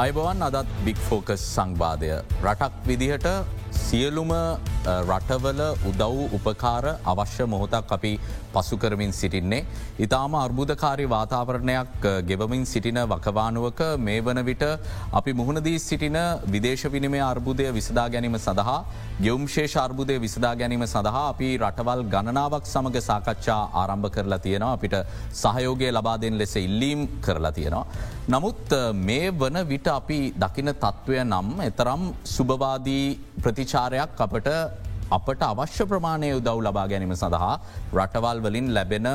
අයිබවන් අදත් බික් ෆෝකස් සංවාදය. රටක් විදිහට සියලුම රටවල උදව් උපකාර අවශ්‍ය මොහොතක් අපි පසුකරමින් සිටින්නේ. ඉතාම අර්බුදකාරි වාතාවරණයක් ගෙවමින් සිටින වකවානුවක මේ වන විට අපි මුහුණදී සිටින විදේශ විනිමේ අර්බුදය විසදා ගැනීම සඳහා ගෙවම්ශේෂ අර්බුදය විසදා ගැනීම සඳහා අපි රටවල් ගණනාවක් සමඟ සාකච්ඡා ආරම්භ කරලා තියෙනවා අපිට සහයෝගය ලබාදෙන් ලෙස ඉල්ලීම් කරලා තියෙනවා. නමුත් මේ වන විට අපි දකින තත්ත්වය නම් එතරම් සුභවාදී ප්‍රතිචාරයක් අපට අපට අවශ්‍ය ප්‍රමාණය උදව් ලබා ගැනීම සඳහා රටවල් වලින් ලැබෙන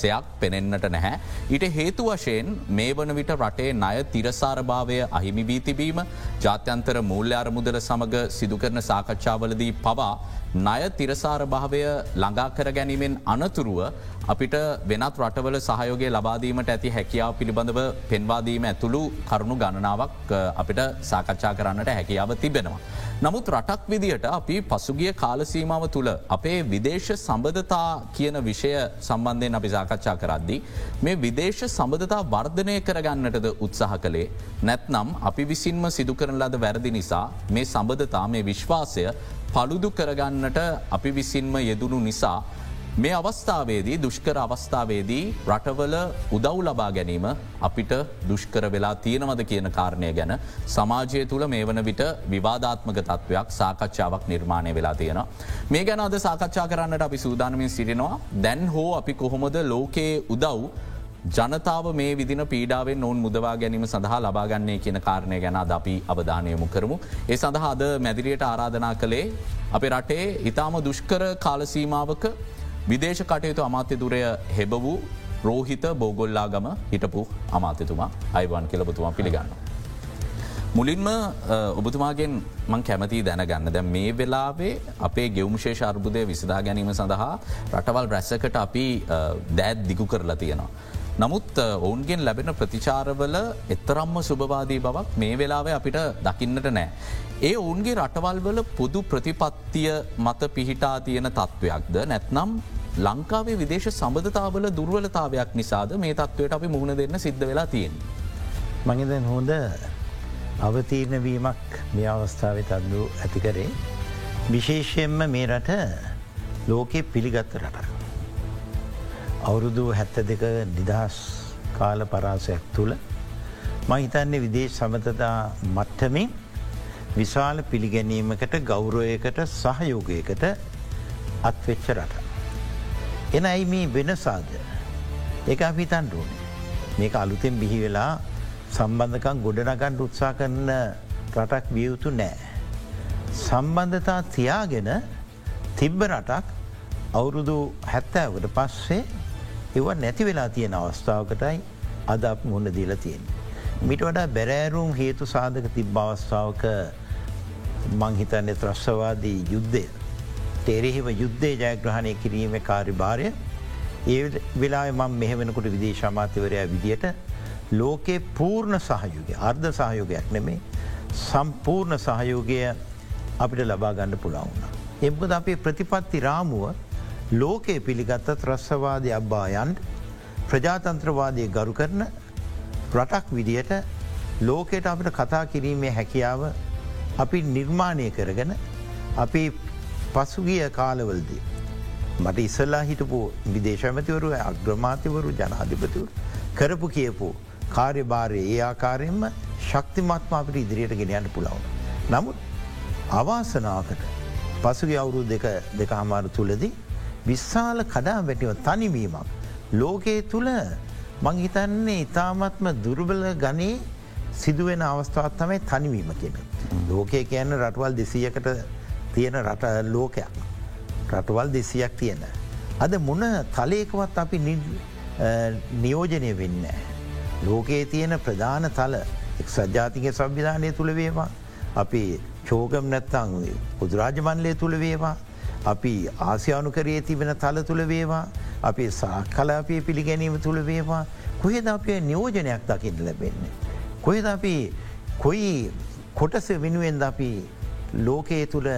සයක් පෙනෙන්න්නට නැහැ. ඊට හේතු වශයෙන් මේ වන විට රටේ ණය තිරසාරභාවය අහිමි වී තිබීම ජාත්‍යන්තර මූල්‍ය අරමුදල සමඟ සිදුකරන සාකච්ඡාවලදී පවා ණය තිරසාර භාවය ළඟාකර ගැනීමෙන් අනතුරුව අපිට වෙනත් රටවල සහයෝගය ලබාදීමට ඇති හැකියාව පිළිබඳව පෙන්වාදීම ඇතුළු කරුණු ගණනාවක් අපිට සාකච්ඡා කරන්නට හැකියාව තිබෙනවා. නමුත් රටක් විදිහට අපි පසුගිය කාලසීමාව තුළ අපේ විදේශ සම්බධතා කියන විෂය සම්බන්ධයෙන් අපි සාකච්ඡා කරද්දි. මේ විදේශ සම්බධතා වර්ධනය කරගන්නටද උත්සාහ කළේ නැත්නම් අපි විසින්ම සිදු කරන ලද වැරදි නිසා මේ සම්බධතා මේ විශ්වාසය පළුදු කරගන්නට අපි විසින්ම යෙදුණු නිසා මේ අවස්ථාවේදී දුෂ්කර අවස්ථාවේදී රටවල උදව් ලබා ගැනීම අපිට දුෂ්කර වෙලා තියෙනවද කියන කාරණය ගැන සමාජය තුළ මේ වන විට විවාධාත්මක තත්ත්වයක් සාකච්ඡාවක් නිර්මාණය වෙලා තියෙනවා. මේ ගැන අද සාකච්ඡා කරන්නට අපි සූදානමින් සිටිනවා දැන් හෝ අපි කොහොමද ලෝකයේ උදව් ජනතාව මේ විදින පීඩාවෙන් ඔවුන් මුදවා ගැනීම සඳහා ලබාගන්නේ කියන කාරණය ගැන ද අපි අවධානයමු කරමු. ඒ සඳහා අද මැදිරියට ආරාධනා කළේ අපේ රටේ ඉතාම දුෂ්කර කාලසීමාවක විදේශ කටයුතු අමාත්‍ය දුරය හෙබ වූ රෝහිත බෝගොල්ලාගම හිටපු අමාත්‍යතුමා අයිවන් කියලබතුමා පිළිගන්න. මුලින්ම ඔබතුමාගෙන් මං කැමති දැනගන්න දැ මේ වෙලාවේ අපේ ගෙවම්ශේ ශර්බුදය විසදා ගැනීම සඳහා රටවල් රැස්සකට අපි දෑත් දිගු කරලා තියෙනවා. නමුත් ඔවුන්ගෙන් ලැබෙන ප්‍රතිචාරවල එතරම්ම සුභවාදී බවක් මේ වෙලාව අපිට දකින්නට නෑ. ඒ ඔවුන්ගේ රටවල්වල පුදු ප්‍රතිපත්තිය මත පිහිටා තියෙන තත්ත්වයක්ද නැත්නම් ලංකාවේ විදේශ සබඳතාවල දුර්වලතාවයක් නිසාද මේ තත්ත්වයට අපි මුහුණ දෙන්න සිද්ධ වෙලා තියෙන්. මඟදැන් හොඳ අවතීරණවීමක් මේ අවස්ථාව තත්දු ඇතිකරේ. විශේෂයෙන්ම මේ රට ලෝකෙ පිළිගත්ත රටක්. අවුරුදු හැත්ත දෙක නිදහස් කාල පරාසයක් තුළ මහිතන්නේ විදේශ සමතතා මට්ටමින් විශාල පිළිගැනීමකට ගෞරවයකට සහයෝගයකට අත්වෙච්ච රට. එන ඇයි මේ වෙනසාද එක අපිතන් රුවන මේක අලුතෙන් බිහි වෙලා සම්බන්ධකම් ගොඩනගන්ඩ උත්සා කරන රටක් වියයුතු නෑ. සම්බන්ධතා තියාගෙන තිබ්බ රටක් අවුරුදු හැත්තෑවට පස්සේ එව නැති වෙලා තියෙන අවස්ථාවකටයි අද අප මුහුණ දීල තියෙන. මිට වඩා බැරෑරුම් හේතු සාධක තිබ්බ අවස්ථාවක මංහිතන්නේ ත්‍රශ්වාදී යුද්ධය. තෙරෙහිම යුද්ධය ජයග්‍රහණය කිරීම කාරිභාරය ඒ වෙලා මං මෙහෙවෙනකොට විදේශමාත්‍යවරයා විදියට ලෝකයේ පූර්ණ සහයෝගය අර්ධ සහයෝගයක් නෙමේ සම්පූර්ණ සහයෝගය අපිට ලබා ගණඩ පුළාවුණ. එබද අපේ ප්‍රතිපත්ති රාමුව ලෝකයේ පිළිගත්ත ත්‍රස්සවාදය අබ්බායන්් ප්‍රජාතන්ත්‍රවාදය ගරු කරන රටක් විදියට ලෝකයට අපට කතා කිරීමේ හැකියාව අපි නිර්මාණය කරගෙන අපි පසුගිය කාලවලදී. මට ඉස්සල්ලා හිටපු විදේශමතිවරු අග්‍රමාතිවරු ජනාධිපතිවරු කරපු කියපු කාර්යභාරය ඒ ආකාරයෙන්ම ශක්තිමත්ම අපට ඉදිරියට ගෙනයන්න පුළවන. නමුත් අවාසනාවකට පසුගේ අවුරු දෙක දෙක හමාරු තුළදී විශාල කඩා වැටිව තනිවීමක්. ලෝකයේ තුළ මංහිතන්නේ ඉතාමත්ම දුර්බල ගනේ සිදුවෙන අවස්ථාවත් තමයි තනිවීම කියන. ලෝකය කියන්න රටවල් දෙසීයකට තියෙන රට ලෝකයක්. රටවල් දෙසියක් තියෙන. අද මොන තලයකවත් අපි නියෝජනය වෙන්න. ලෝකයේ තියෙන ප්‍රධාන තල එක් සජාතික සංවිධානය තුළ වේවා. අපි චෝගම් නැත්තං පුදුරාජමන්ලය තුළ වේවා අපි ආසියානුකරයේ තිබෙන තල තුළ වේවා අපි සාකලාපය පිළිගැනීම තුළ වේවා කොහෙද අපේ නියෝජනයක් දකිට ලැබෙන්නේ. කොහෙද අපි කොයි කොටස වෙනුවෙන්ද අපි ලෝකයේ තුළ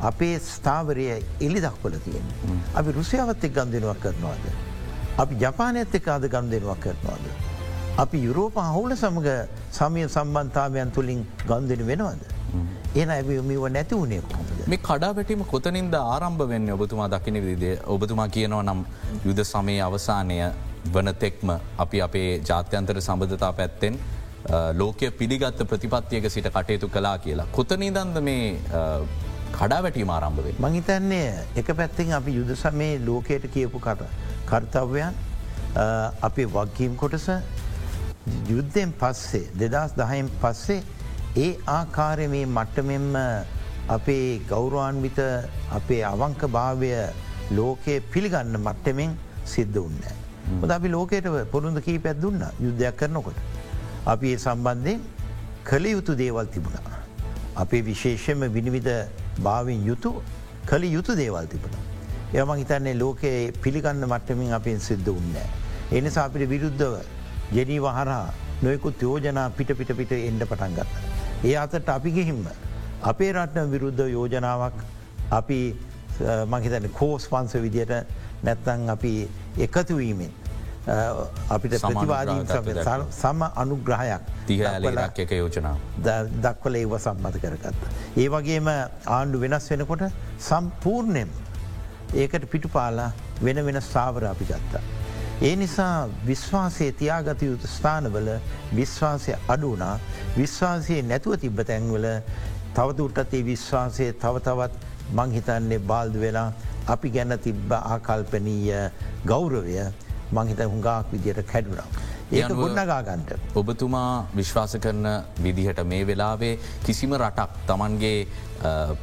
අපේ ස්ථාවරය එලි දක්වල තියෙන. අපි රුසියාවත් එක් ගන්දෙනුවක් කරනවාද. අපි ජපානයත් එක් අද ගම් දෙනුවක් කරනවාද. අපි යුරෝප හවුල සමඟ සමය සම්බන්ධාවයන් තුළින් ගන්දෙන වෙනවද. එන ඇබමිව නැති වුණේ. මේ කඩා වැටීම කොතනින්ද ආරම්භ වෙන්න ඔබතුමා දකින විදිේ ඔබතුමා කියනවා නම් යුද සමයේ අවසානය වනතෙක්ම අපි අපේ ජාත්‍යන්තර සබඳතා පැත්තෙන් ලෝකය පිළිගත්ත ප්‍රතිපත්තියක සිට කටයුතු කලා කියලා. කොතනීදන්ද මේ කඩා වැටීම ආරම්භවෙන්. මහිතන්නේ එක පැත්තිෙන් අපි යුද සමේ ලෝකයට කියපු කට කර්තව්‍යයන් අපේ වගකීම් කොටස යුද්ධයෙන් පස්සේ දෙදස් දහයෙන් පස්සේ ඒ ආකාරය මේ මට්ටමෙන්ම අපේ ගෞරවාන්විත අපේ අවංක භාවය ලෝකයේ පිළිගන්න මට්ටමෙන් සිද්ධ උන්න. ොද අපි ලෝකයට පොරුන්ද කී පැත් දුන්න යුද්ධයක් කරනකොට. අපි ඒ සම්බන්ධයෙන් කළ යුතු දේවල් තිබුණා. අපේ විශේෂම විනිවිධ භාවින් යුතු කළ යුතු දේවල් තිබුණ. එයම හිතන්නේ ලෝකයේ පිළිගන්න මට්ටමින් අපෙන් සිද්ධ උන්නෑ. එනිසා අපිට විරුද්ධව ජෙනී වහරා නොයකුත් යෝජනා පිට පිට පිට එන්ඩ පටන් ගත්ත. ඒ අතට අපි ගිහිම්ම. අපේ රට්න විරුද්ධ යෝජනාවක් අපි මහිතන කෝස් පන්ස විදියට නැත්තං අපි එකතුවීමෙන් අපිට ප්‍රතිවාදීන් සම අනුග්‍රහයක් තිහලක් එක යෝජනා දක්වල ඒව සම්මත කරගත්ත. ඒ වගේම ආණ්ඩු වෙනස් වෙනකොට සම්පූර්ණයෙන් ඒකට පිටු පාලා වෙන වෙන ස්ථාවර අපි ගත්තා. ඒ නිසා විශ්වාසය තියාගත යුතු ස්ථානවල විශ්වාසය අඩුනා විශ්වාසයේ නැතුව තිබ්බ තැන්වල තවදුරටත් ඒ විශ්වාසය තවතවත් මංහිතන්නේ බාල්දු වෙලා අපි ගැන්න තිබ්බ ආකල්පනීය ගෞරවය මංහිත හුඟාක් විදියට කැඩුනම්. ඒක ගොන්නගාගන්ට. ඔබතුමා විශ්වාස කරන විදිහට මේ වෙලාවේ කිසිම රටක් තමන්ගේ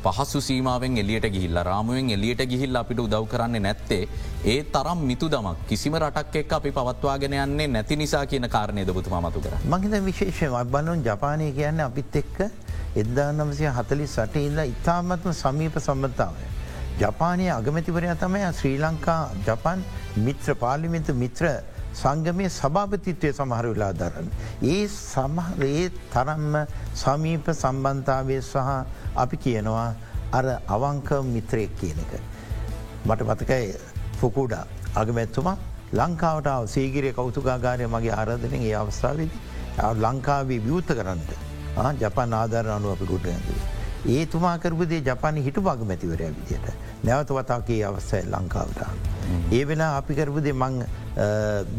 පහසු සීමාවෙන් එලියට ගිහිල්ල රාමුවෙන් එලියට ගිහිල්ල අපිට උදව් කරන්නේ නැත්තේ ඒ තරම් මිතු දමක් කිසිම රටක් එක් අපි පවත්වාගෙන යන්නේ නැති නිසා කියන කාරණය දබතුමා මතු කර. මහිත විශේෂය අබලොන් ජපානය කියන්න අපිත් එක්ක එදදා නමසය හතලි සට ඉල්ල ඉතාමත්ම සමීප සම්බතාවය. ජපානය අගමැතිවරය තමයි ශ්‍රී ලංකා ජපන් මිත්‍ර පාලිමින්ත මිත්‍ර සංගමය සභාපතිත්වය සමහර වෙලා දරන්න. ඒ සමහරේ තරම්ම සමීප සම්බන්ධාවය සහ අපි කියනවා අර අවංක මිත්‍රයෙක් කියන එක. මට මතකයි ෆොකූඩා අගමැත්තුමා ලංකාවට සීගිරය කෞතුකාගාරය මගේ ආරධනෙන් ඒ අවස්ථාවද ලංකාවේ වියුත්ත කරන්නට ජපන් ආධාර අනුව අපි ගොට ඇඳේ. ඒ තුමා කරපුදේ ජපාන හිටු භගමැතිවරය විදියට නැවත වතාකේ අවස්සයි ලංකාවට. ඒ වෙලා අපි කරපුදේ මං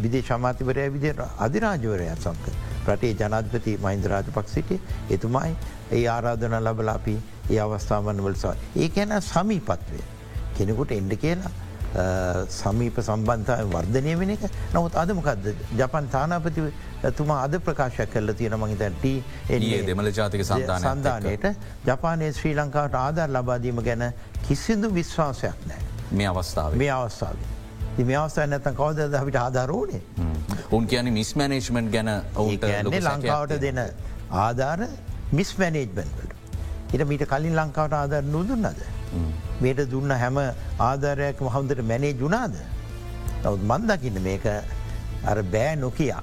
විදේ ශමාතිවරය විදියට අධිරාජවරය සම්ක රටේ ජනාධපති මහින්දරාජ පක්සිටේ එතුමයි ඒ ආරාධන ලබල අපි ඒ අවස්ථාවන් වලසා. ඒ ඇන සමීපත්වය. කෙනෙකුට එන්ඩ කියලා සමීප සම්බන්ධය වර්ධනය වෙන එක. නමුත් අදමකක්ද ජපන් තානාපති තුමා අද ප්‍රකාශයක් කල්ල තියෙන මහිතැන්ට දෙමල ජාතික සන්ධානයට ජපානය ශ්‍රී ලංකාවට ආධර් ලබාදීම ගැන කිසිදු විශ්වාසයක් නෑ. මේ අවස්ථාව. මේ අවස්ථාව. මේ අවස්ථාව නැත කවද අපිට ආධාරෝනේ. උන් කියන මිස්මනේජ්මන්් ගැන ඔවුන්ට ලංකාවට දෙන ආධාර මිස්මැනේජ්මන්ට. එට මීට කලින් ලංකාවට ආධර් නොදුන්නද. මේට දුන්න හැම ආධාරයක් හොඳට මැනේ ජුනාද. නවත් මන්දකින්න මේක අර බෑ නොකයා.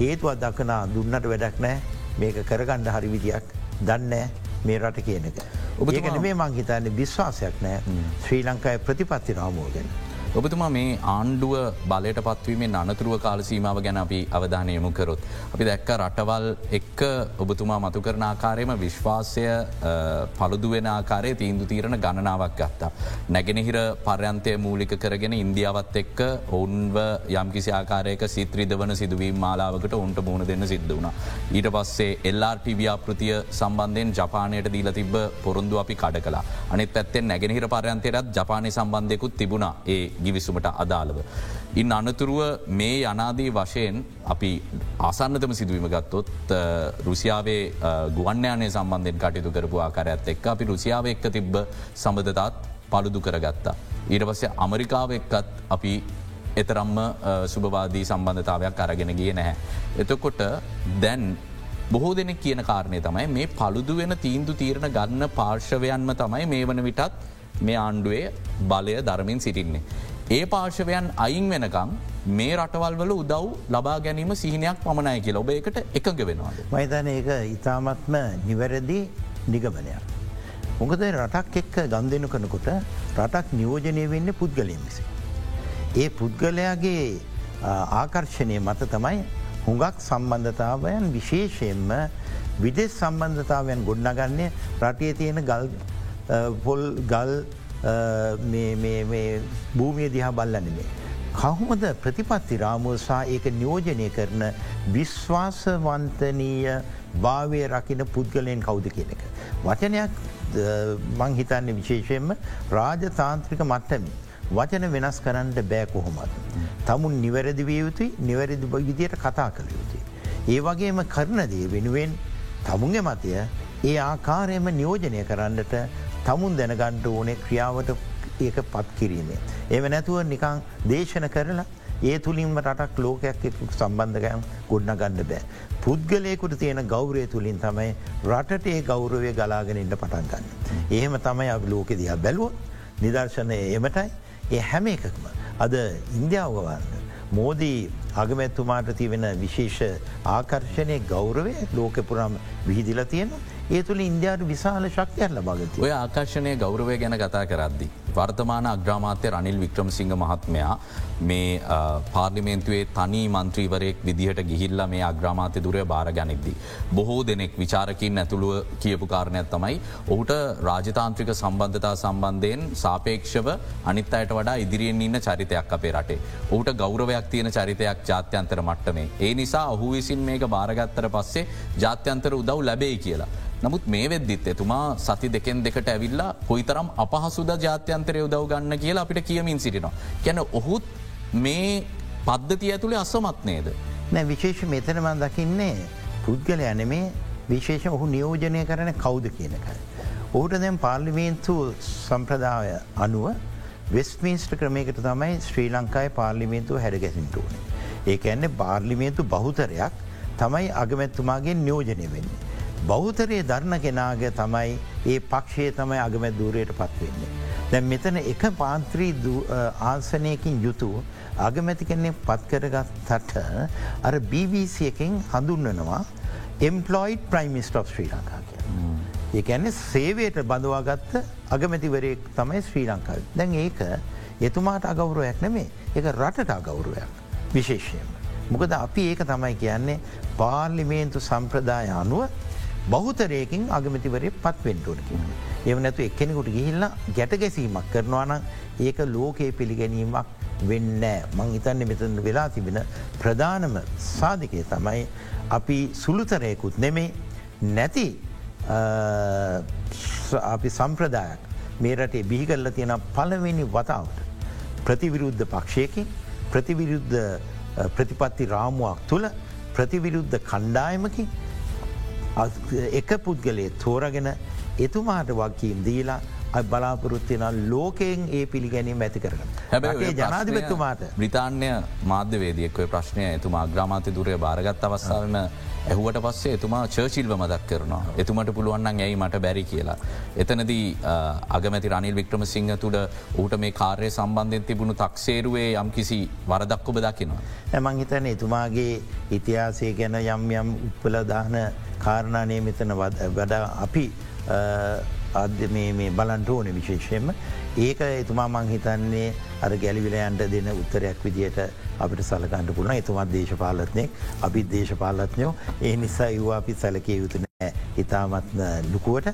හේතුවත් දක්කනා දුන්නට වැඩක් නෑ මේක කරගණ්ඩ හරි විදියක් දන්නෑ මේ රට කියන එක. ඔබට මේ මං හිතන්නේ විශ්වාසයක් නෑ ශ්‍රී ලංකාය ප්‍රතිපත්ති රාමෝගෙන. ඔබතුමා මේ ආණ්ඩුව බලයට පත්වීමේ අනතුරුව කාලසීමාව ගැන අපි අවධානයමු කරොත්. අපි දැක්ක රටවල් එක්ක ඔබතුමා මතු කරන ආකාරයම විශ්වාසය පළුදුවෙන ආකාරය තීන්දු තීරණ ගණනාවක් ගත්තා. නැගෙනහිර පර්යන්තය මූලික කරගෙන ඉන්දියාවත් එක්ක ඔවුන්ව යම්කිසි ආකාරයක සිත්‍රිද වන සිදුවීම් මාලාවකට ඔුන්ට මුණ දෙන්න සිද්ධ වුණ. ඊට පස්සේ එල්ලාට ව්‍යාපෘතිය සම්බන්ධයෙන් ජපානයට දීල තිබ පොරුන්දු අපි කඩ කලා. අනිත් පැත්තෙන් නැගෙනහිර පරයන්තයටත් ජපානය සම්බන්ධයකුත් තිබුණ ඒ ගිවිසුමට අදාළව. ඉන් අනතුරුව මේ යනාදී වශයෙන් අපි ආසන්නතම සිදුවීම ගත්තොත් රුසියාවේ ගුවන්්‍යයානය සම්බන්ධෙන් කටයුතු කරපු ආකාරඇත් එක් අපි රුසියාව එක්ක තිබ්බ සබඳතාත් පළුදු කරගත්තා. ඊට පස්සේ අමරිකාව එක්කත් අපි එතරම්ම සුභවාදී සම්බන්ධතාවයක් අරගෙන ගිය නැහැ. එතකොට දැන් බොහෝ දෙනෙක් කියන කාරණය තමයි මේ පළුදු වෙන තීන්දු තීරණ ගන්න පාර්ශවයන්ම තමයි මේ වන විටත් මේ ආණ්ඩුවේ බලය දරමින් සිටින්නේ. ඒ පාර්ශවයන් අයින් වෙනකම් මේ රටවල් වල උදව් ලබා ගැනීම සිහිනයක් පමණය කියල ඔබ එකට එකඟ වෙනවාද. මයිතන ඒක ඉතාමත්ම නිවැරදි නිගමනයක්. මොකද රටක් එක්ක ගන් දෙනු කනකොට රටක් නියෝජනය වෙන්න පුද්ගලයම් විසි. ඒ පුද්ගලයාගේ ආකර්ශණය මත තමයි හුඟක් සම්බන්ධතාවයන් විශේෂයෙන්ම විදෙස් සම්බන්ධතාවයන් ගොඩ්නගන්නේ රටේ තියෙන ගල් පොල් ගල් භූමිය දිහා බල්ලනෙමේ. කහුමද ප්‍රතිපත්ති රාමුවසා ඒක නියෝජනය කරන විශ්වාසවන්තනීය භාවය රකින පුද්ගලයෙන් කවුද කියන එක. වචනයක් මං හිතන්නේ විශේෂයෙන්ම රාජතාන්ත්‍රික මට්ටමි. වචන වෙනස් කරන්න බෑ කොහොමත්. තමුන් නිවැරදි විය යුතුයි නිවැරදි විදියට කතා කළ යුතුයි. ඒ වගේම කරනදේ වෙනුවෙන් තමුන්ගේ මතය ඒ ආකාරයම නියෝජනය කරන්නට තමුන් දැනගණ්ඩ ඕනේ ක්‍රියාවට ඒක පත් කිරීමේ. එම නැතුව නිකං දේශන කරලා ඒ තුළින්ම රටක් ලෝකයක් සම්බන්ධකයන් ගොඩ්න ගණ්ඩ බෑ. පුද්ගලයකුට තියෙන ගෞරය තුළින් තමයි රටට ඒ ගෞරවය ගලාගෙනට පටන් ගන්න. එහෙම තමයි අප ලෝකෙ දිහා බැලුවොත් නිදර්ශනය එමටයි ඒ හැම එකක්ම. අද ඉන්දියාවගවන්න. මෝදී අගමැත්තුමාට තිවෙන විශේෂ ආකර්ශණය ගෞරවය ලෝකපුරම් විහිදිල තියෙනවා. ඒ තුළ ඉන්දයාට විශාල ශක්තියක් ලබගත. ඔය ආකර්ශණය ගෞරවය ගැන කතා කරද්දි. වර්තමාන අග්‍රාමාත්‍ය රනිල් වික්‍රමසිංහ මහත්මයා මේ පාර්ලිමේන්තුවේ තනි මන්ත්‍රීවරයෙක් විදිහට ගිහිල්ල මේ අග්‍රාමාත්‍ය දුරය බාර ගැනෙක්දී. බොහෝ දෙනෙක් විචාරකින් ඇතුළුව කියපු කාරණයක් තමයි ඔහුට රාජතාන්ත්‍රික සම්බන්ධතා සම්බන්ධයෙන් සාපේක්ෂව අනිත් අයට වඩා ඉදිරියෙන් ඉන්න චරිතයක් අපේ රටේ. ඔහුට ගෞරවයක් තියෙන චරිතයක් ජාත්‍යන්තර මට්ටමේ. ඒ නිසා ඔහු විසින් මේක බාරගත්තර පස්සේ ජාත්‍යන්තර උදව් ලැබේ කියලා. නමුත් මේ වෙද්දිත් එතුමා සති දෙකෙන් දෙකට ඇවිල්ලා කොයිතරම් අපහසුද ජාත්‍යන්තරය උදව් ගන්න කියලා අපිට කියමින් සිටිනවා. ගැන ඔහුත් මේ පද්ධති ඇතුළේ අසමත් නේද. නෑ විශේෂ මෙතනමන් දකින්නේ පුද්ගල යනෙමේ විශේෂ ඔහු නියෝජනය කරන කෞුද කියනකයි. ඔහුට දැම් පාර්ලිමේන්තු සම්ප්‍රදාය අනුව වෙස්මින්ස්ට ක්‍රමයකට තමයි ශ්‍රී ලංකායි පාර්ලිමේන්තුව හැඩගැසින්ටුවන. ඒක ඇන්නේ පාර්ලිමේන්තු බහුතරයක් තමයි අගමැත්තුමාගේ නියෝජනය වෙන්නේ. බෞතරයේ දරණ කෙනාගේ තමයි ඒ පක්ෂයේ තමයි අගමැත් දූරයට පත්වෙන්නේ. දැන් මෙතන එක පාන්ත්‍රී ආසනයකින් යුතු අගමැති කෙන්නේ පත්කරගත්තට අර BBC එකින් හඳුන්වනවා එම්පලොයිඩ් ප්‍රයිමිස්ට of ශ්‍රී ලංකා කිය. ඒඇන්නේ සේවයට බඳවාගත්ත අගමැතිවරයෙක් තමයි ශ්‍රී ලංකාව. දැන් ඒක එතුමාට අගෞරුවයක් නෙමේ එක රටට අගෞරුවයක් විශේෂයෙන්. මොකද අපි ඒක තමයි කියන්නේ පාර්ලිමේන්තු සම්ප්‍රදාය අනුව බෞතරයකින් අගමතිවරේ පත්වෙන්ටෝට කියන. එව නැතු එක්කෙනෙකුට ගිහිල්ල ගැට ගැසීමක් කරනවානම් ඒක ලෝකයේ පිළිගැනීමක් වෙන්න මං හිතන්න මෙතන වෙලා තිබෙන ප්‍රධානම සාධකය තමයි අපි සුළුතරයකුත් නෙමේ නැති අපි සම්ප්‍රදායක් මේ රටේ බිහිකල්ල තියෙන පලවෙනි වතාවට ප්‍රතිවිරුද්ධ පක්ෂයකින් ප්‍රතිවිරුද්ධ ප්‍රතිපත්ති රාමුවක් තුළ ප්‍රතිවිරුද්ධ කණ්ඩායමකින් එක පුද්ගලේ තෝරගෙන එතුමාට වක්කීම් දීලා බලාපොරොත්තියන ලෝකයෙන් ඒ පිළිගැනීම ඇති කරගන්න. හැබැයි ජනාධිපත්තුමාට බ්‍රතාන්‍ය මාධ්‍යවේදියෙක්ව ප්‍රශ්නය එතුමා ග්‍රාමාති දුරය බාරගත් අවස්සාාවන ඇහුවට පස්සේ එතුමා චර්චිල්ව මදක් කරනවා. එතුමට පුළුවන්න්න ඇයි මට බැරි කියලා. එතනදී අගමැති රනිල් වික්‍රම සිංහ තුළ ඌට මේ කාර්ය සම්බන්ධයෙන් තිබුණු තක්සේරුවේ යම් කිසි වරදක් ඔබ දකිනවා. ඇමං හිතන එතුමාගේ ඉතිහාසය ගැන යම් යම් උප්පලදාන කාරණානය මෙතන වඩා අපි අධ්‍ය මේ බලන්ට ඕන විශේෂයෙන්ම. ඒක එතුමා මං හිතන්නේ අර ගැලිවිලයන්ට දෙන උත්තරයක් විදියට අපිට සලකන්ට පුුණ එතුමත් දේශපාලත්නය අපි දේශපාලත්නයෝ ඒ නිසා ඒවා අපි සැලකේ යුතු නෑ. ඉතාමත් ලුකුවට.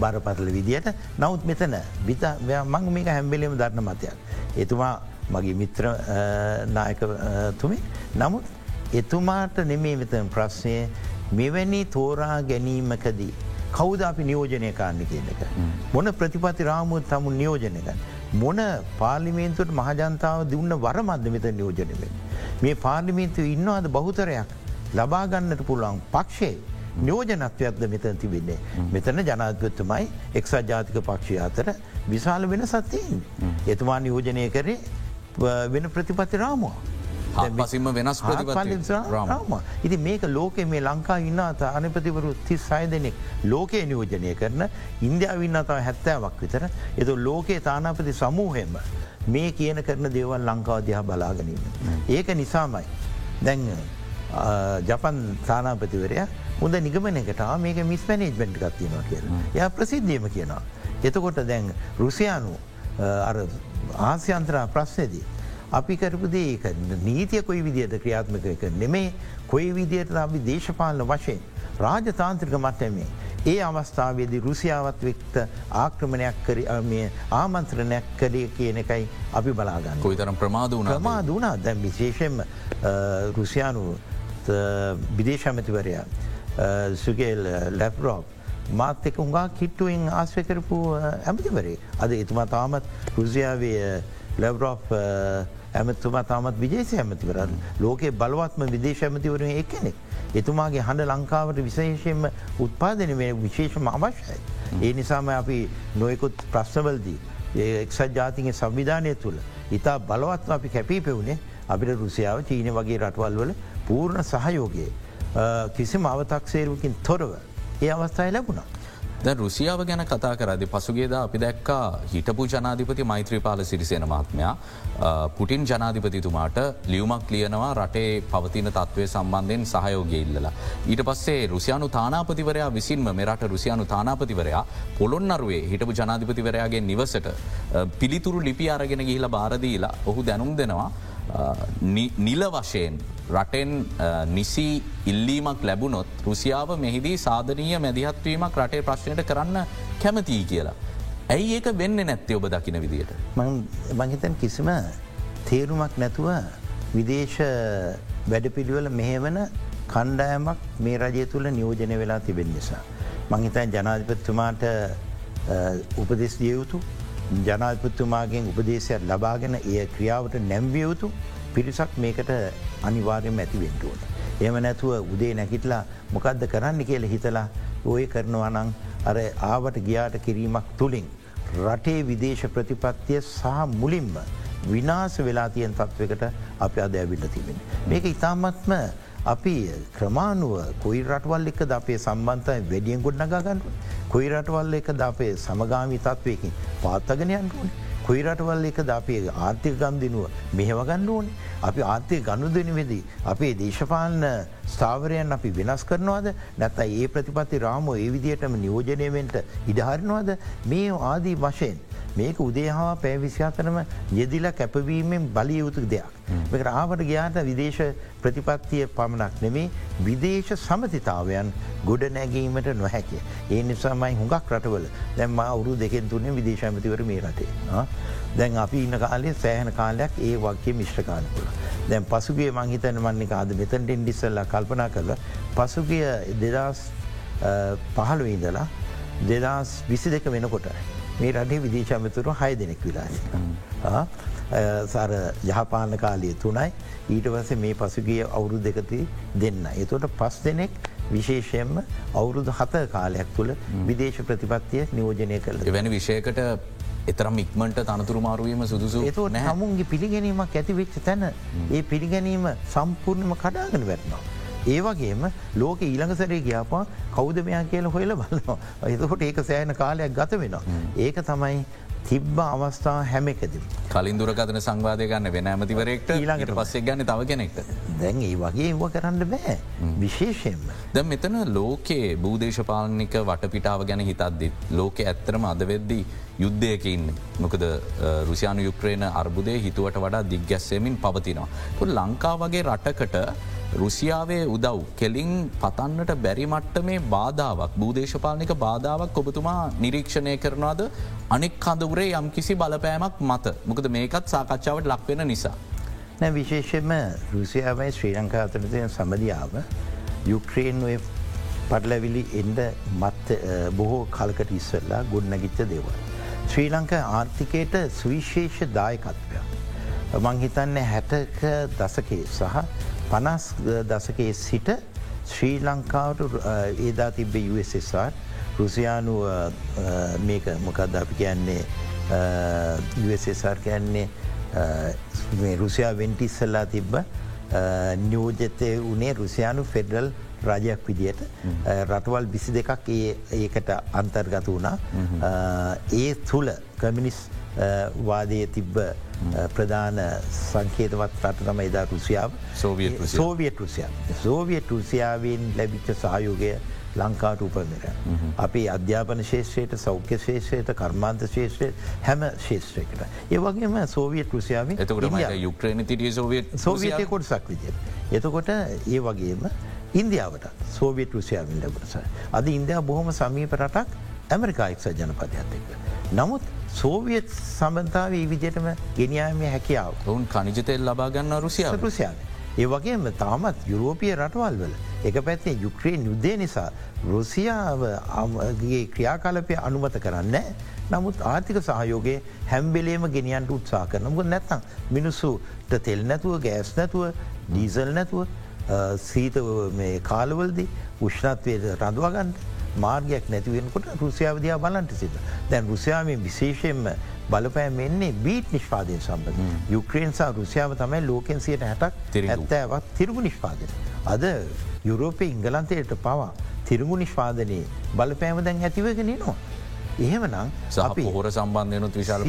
බරපතල විදියට. නවත් මෙතන බිත මං මේක හැම්බෙලීම දරන්න මතයක්. එතුමා මගේ මිත්‍ර නායකතුමි. නමුත් එතුමාට නෙමේ මෙතන ප්‍රශ්නය. මෙවැනි තෝරා ගැනීමකදී. කෞද අපි නියෝජනය කාන්න කියන එක. මොන ප්‍රතිපති රාමුවත් තමු නියෝජනක. මොන පාර්ලිමේන්තුවට මහජන්තාව දුන්න වරමද මෙත නියෝජනවෙන්. මේ පාර්ලිමේන්තුව ඉන්නවාද බහුතරයක් ලබාගන්නට පුළුවන් පක්ෂේ නියෝජනත්වයක්ද මෙතන තිබෙන්නේ. මෙතන ජනාධපත්තුමයි එක්සත් ජාතික පක්ෂය අතර විශාල වෙන සත්‍යයෙන්. එතුමා නියෝජනය කරේ වෙන ප්‍රතිපති රාමුව. පසිම වෙනස් රාම. ඉති මේක ලෝක මේ ලංකා ඉන්නත අනපතිවරු තිස් සය දෙනෙක් ලෝකයේ නියෝජනය කරන ඉන්දියාව ඉන්නතාව හැත්තෑවක් විතර එතු ලෝකයේ තානාපති සමූහෙම මේ කියන කරන දේවල් ලංකාව දිහා බලාගනීම. ඒක නිසාමයි. දැන් ජපන් තානාපතිවරය හොඳ නිගමනකට මේක මිස් මැනේජ්මෙන්ට් ගත්තියෙනවා කියලා. ය ප්‍රසිද්ධියම කියනවා. එතකොට දැන් රුසියානු ආසියන්ත්‍රා ප්‍රශ්නයදී. අපි කරපුදේ නීතිය කොයි විදියට ක්‍රියාත්මක එක නෙමේ. කොයි විදියට අපි දේශපාලන වශයෙන්? රාජතාන්ත්‍රික මට්ටමේ. ඒ අවස්ථාවේදී රුසියාවත් වෙක්ත ආක්‍රමණයක් කර මේ ආමන්ත්‍රණයක් කඩේ කියන එකයි අපි බලාගන්න. කොයි තරම් ප්‍රමාද වුණ ප්‍රමාද වුණා. දැන් විශේෂෙන්ම රුසියානු විදේශමතිවරයා සුගේල් ලැප්රෝප් මාත් එක හුඟා කිට්ටුවෙන් ආශ්‍රය කරපු ඇමතිවරේ. අද එතුමා තාමත් රුසියාවේ ලැබ්රෝප් ඇමතුමා තාමත් විජේසි ඇමතිවරන් ලෝකයේ බලවත්ම විදේශ ඇමතිවරුව එකනෙක්. එතුමාගේ හඬ ලංකාවට විශේෂයෙන්ම උත්පාදන මේ විශේෂම අවශ්‍යයි. ඒ නිසාම අපි නොයකුත් ප්‍රශ්නවල්දී එක්සත් ජාතිගේ සංවිධානය තුළ ඉතා බලවත්ව අපි කැපී පෙවුණේ අපිට රුසියාව චීන වගේ රටවල් වල පූර්ණ සහයෝගයේ කිසිම අවතක්සේරුවකින් තොරව ඒ අවස්ථායි ලැබුණා. ද රුසියාව ගැන කතා කරදි පසුගේද අපි දැක්කා හිටපු ජනාධිපති මෛත්‍රීපාල සිරිසේන මහත්මයා පුටින් ජනාධිපතිතුමාට ලියවමක් ලියනවා රටේ පවතින තත්ත්වය සම්බන්ධයෙන් සහයෝගය ඉල්ලලා. ඊට පස්සේ රුසියානු තානාපතිවරයා විසින්ම මෙරට රුසියානු තානාපතිවරයා පොළොන්නරුවේ හිටපු ජනාධිපතිවරයාගේ නිවසට පිළිතුරු ලිපි අරගෙන ගිහිල බාරදීලා ඔහු දැනුම් දෙනවා. නිල වශයෙන් රටෙන් නිසි ඉල්ලීමක් ලැබුණොත් රුසියාව මෙහිදී සාධනීය මැදිහත්වීමක් රටේ ප්‍රශ්නයට කරන්න කැමතිී කියලා. ඇයි ඒක වෙන්න නැත්තේ ඔබ දකින විදියට. මංහිතන් කිසිම තේරුමක් නැතුව විදේශ වැඩපිළිවල මෙහෙවන කණ්ඩායමක් මේ රජය තුළ නියෝජනය වෙලා තිබෙන නිසා. මංහිතන් ජනාධිපත්තුමාට උපදෙස් දියයුතු ජනාධපත්තුමාගෙන් උපදේශයක් ලබාගෙන ඒ ක්‍රියාවට නැම්වියයුතු පිරිසක් මේකට අනිවාර්යම ඇතිවෙන්ටුවන. එම නැතුව උදේ නැකිටලා මොකක්ද කරන්න කියල හිතලා ඔය කරනවනං අර ආවට ගියාට කිරීමක් තුළින්. රටේ විදේශ ප්‍රතිපත්තිය සහ මුලින්ම විනාස වෙලා තියෙන් තත්වකට අප අද ඇවිල්ල තිබෙන. මේක ඉතාමත්ම අපි ක්‍රමාණුව කොයි රටවල් එක ද අපේ සම්බන්තය වැඩියෙන් ගොඩ නගාගන්නු. කොයි රටවල් එක ද අපේ සමගාමි තත්වයකින් පාත්තගෙනයන්ටුවනේ. කොයි රටවල් එක ද අපේ ආර්ථික ගම්දිනුව මෙහෙවගන්න ඕනේ. අපි ආර්ථය ගණුදන වෙදී. අපේ දේශපාලන ස්ථාවරයන් අපි වෙනස් කරනවාද නැත ඒ ප්‍රතිපත්ති රාමෝ ඒ විදිහටම නියෝජනයවෙන්ට ඉඩහරිනවාද මේ ආදී වශයෙන්. මේක උදේහා පැවිසිාතරම යෙදිලා කැපවීමෙන් බලියයුතු දෙයක්. මේක ආවට ගයාට විදේශ ප්‍රතිපත්තිය පමණක් නෙමේ විදේශ සමතිතාවයන් ගොඩ නැගීමට නොහැකිය. ඒ නිසාමයි හුඟක් රටවල දැම්ම අවුරු දෙකෙන් තුන්නේ විදේශමතිවර මේ රටේ. දැන් අපි ඉන්න කාලේ සෑහන කාලයක් ඒ වගේ මිශ්්‍රකානකුල. දැන් පසුගේ මංහිතන මන්නේ ආද මෙතැන්ට ඉන්ඩිස්සල්ලා කල්පනා කරල පසුගිය දෙදස් පහළු ඉඳලා දෙදස් විසි දෙක වෙනකොට මේ රටේ විදේශමතුරු හය දෙනෙක් විලාශ. සර ජහපාන කාලය තුනයි ඊට වස මේ පසුගිය අවුරු දෙකති දෙන්න. එතොට පස් දෙනෙක් විශේෂයෙන්ම අවුරුදු හත කාලයක් තුළ විදේශ ප්‍රතිපත්තිය නියෝජනය කළ. වැනි විෂයකට එතරම් ඉක්මට තනතුරු මාරුවීම සුදුසු එතු හමුන්ගේ පිළිගැනීමක් ඇතිවෙච්ච තැන ඒ පිළිගැනීම සම්පූර්ණම කඩාගෙන වැටනවා. ඒවගේම ලෝක ඊළඟසරේ ගියාපා කෞද මෙයා කියල හොයල බලනවා. එතකොට ඒක සෑන කාලයක් ගත වෙනවා. ඒක තමයි තිබ්බ අවස්ථා හැම එකද. කලින් දුරකතන සංවාධය ගන්න වෙන ඇමතිවරෙක්ට ඊළඟට පස්සේ ගන්න තව කෙනෙක්ට. දැන් ඒ වගේ ඒව කරන්න බෑ විශේෂයෙන්ම. ද මෙතන ලෝකයේ භූදේශපාලනික වටපිටාව ගැන හිතද්දිත්. ලෝක ඇත්තරම අදවෙද්දී යුද්ධයකින් මොකද රුසියානු යුක්්‍රේණ අර්බුදය හිතුවට වඩා දිග්ගැස්සෙමින් පවතිනවා. තු ලංකා වගේ රටකට රුසියාවේ උදව් කෙලින් පතන්නට බැරිමට්ට මේ බාධාවක් භූදේශපාලනික බාධාවක් ඔබතුමා නිරීක්ෂණය කරනවාද අනෙක් කඳවරේ යම් කිසි බලපෑමක් මත මොකද මේකත් සාකච්ඡාවට ලක්වෙන නිසා. නෑ විශේෂෙන්ම රුසියාවයි ශ්‍රී ලංකා අතරතය සමධියාව යුක්්‍රේන් පටලැවිලි එන්ඩ මත් බොහෝ කල්කට ඉස්සල්ලා ගොඩනැගිච්ච දේවල්. ශ්‍රී ලංකා ආර්ථිකයට සුවිශේෂ දායකත්වය. මං හිතන්න හැටක දසකේ සහ පනස් දසකයේ සිට ශ්‍රී ලංකාවට ඒදා තිබ්බ USSR රුසියානු මේක මොකක්ද අපි කියන්නේ USSR කියන්නේ රුසියා වෙන්ටිස්සල්ලා තිබ්බ නියෝජතය වනේ රුසියානු ෆෙඩරල් රාජයක් විදියට. රටවල් විසි දෙකක් ඒකට අන්තර්ගත වුණා. ඒ තුළ කමිනිස් වාදය තිබ්බ ප්‍රධාන සංකේතවත් රට තම එදා රුසියාව සෝවියත් සෝවියත් රුසියා. සෝවියත් රුසියාවෙන් ලැබිච්ච සහයෝගය ලංකාට උපමර. අපි අධ්‍යාපන ශේෂත්‍රයට සෞඛ්‍ය ශේෂයට කර්මාන්ත ශේෂත්‍රය හැම ශේෂත්‍රයකට. ඒවගේම සෝවියත් රුසියාව එතකට යුක්්‍රණ තිටිය සෝවියත් සෝවියතය කොටසක් විදියට. එතකොට ඒ වගේම ඉන්දියාවට සෝවියත් රුසියාවින් ලැබුණස. අද ඉන්දයා බොහොම සමීප රටක් ඇමරිකායික්ෂ ජනපදයක් එක්ක. නමුත් සෝවියත් සම්බන්ධාව ඒ විදියටම ගෙනියාමය හැකියාව. ඔවුන් කනිජතෙල් ලබාගන්න රුසියාව රුසියාව. ඒ වගේම තාමත් යුරෝපිය රටවල් වල එක පැත්තේ යුක්්‍රේන් යුද්ධය නිසා රුසියාවගේ ක්‍රියාකාලපය අනුමත කරන්න. නමුත් ආර්ථික සහයෝගේ හැම්බෙලේම ගෙනියන්ට උත්සා කරනමුක නැත්තම් මිනිස්සුට තෙල් නැතුව ගෑස් නැතුව ඩීසල් නැතුව සීත කාලවලදී උෂ්ණත්වයට රඳවාගන්ට මාර්ගයක් නැතිවෙනකොට රුසියාවදයා බලන්ට සිත. දැන් රුසියාවෙන් විශේෂයෙන්ම බලපෑම එන්නේ බීට් නිෂ්පාදය සම්බඳ. යුක්‍රේන්සා රුසියාව තමයි ලෝකෙන් සියට හැටක් ඇත්තෑවත් තිරගු නිෂ්පාදන. අද යුරෝපය ඉංගලන්තයට පවා තිරගු නිෂ්පාදනයේ බලපෑම දැන් ඇතිවගෙන නවා. එහෙම නම් අපි හොර සම්බන්ධයනුත් විශාල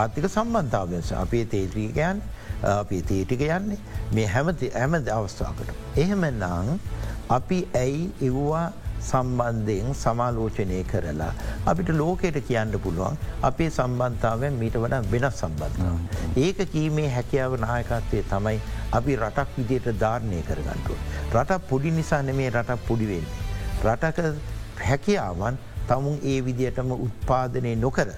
ආර්ථික සම්බන්ධාවස අපේ තේත්‍රීකයන් අපි තේටික යන්නේ මේ හැමති ඇම අවස්ථාකට. එහෙම නං අපි ඇයි එව්වා සම්බන්ධයෙන් සමාලෝචනය කරලා. අපිට ලෝකයට කියන්න පුළුවන් අපේ සම්බන්ධාවෙන් මීට වඩා වෙනස් සම්බන්ධාව. ඒක කීමේ හැකියාව නායකත්වය තමයි අපි රටක් විදියට ධාරණය කරගන්ටුව. රටක් පොඩි නිසා නෙමේ රටක් පොඩිවෙන්නේ. රටක හැකියාවන් තමුන් ඒ විදියටම උත්පාදනය නොකර.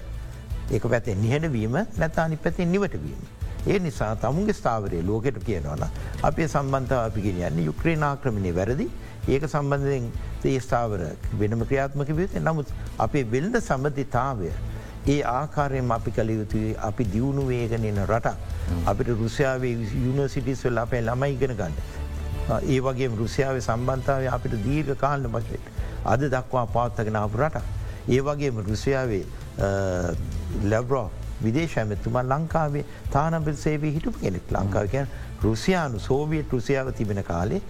ඒක පැතේ නිහඬවීම නැතානි පැතින් නිවටවීම. ඒ නිසා තමුන්ගේ ස්ථාවරය ලෝකෙට කියනවන අපේ සම්බන්ධව අපි ගෙනයන්නේ යුක්්‍රේනාක්‍රමණය වැරදි ඒක සම්බන්ධයෙන් ඒ ස්ථාවර වෙනම ක්‍රියාත්මක විත නමුත් අපේ වෙල්ද සම්බධිතාවය ඒ ආකාරයෙන් අපි කළ යුතුයි අපි දියුණු වේගෙනන රට අපිට රුසියාවේ යුනිසිටිස් වෙල් අපේ ළමයි ඉගෙන ගන්න. ඒ වගේ රුසියාව සම්බන්ධාව අපිට දීර්ඝ කාලන වශයට අද දක්වා පාත්තගෙන අප රට. ඒ වගේම රුසියාවේ ලැබ්‍රෝ විදේශඇමතුමා ලංකාවේ තානබිල් සේවී හිටපු කෙනෙක් ලංකාවකයන් රුසියානු සෝවියට් රුසියාව තිබෙන කාලේ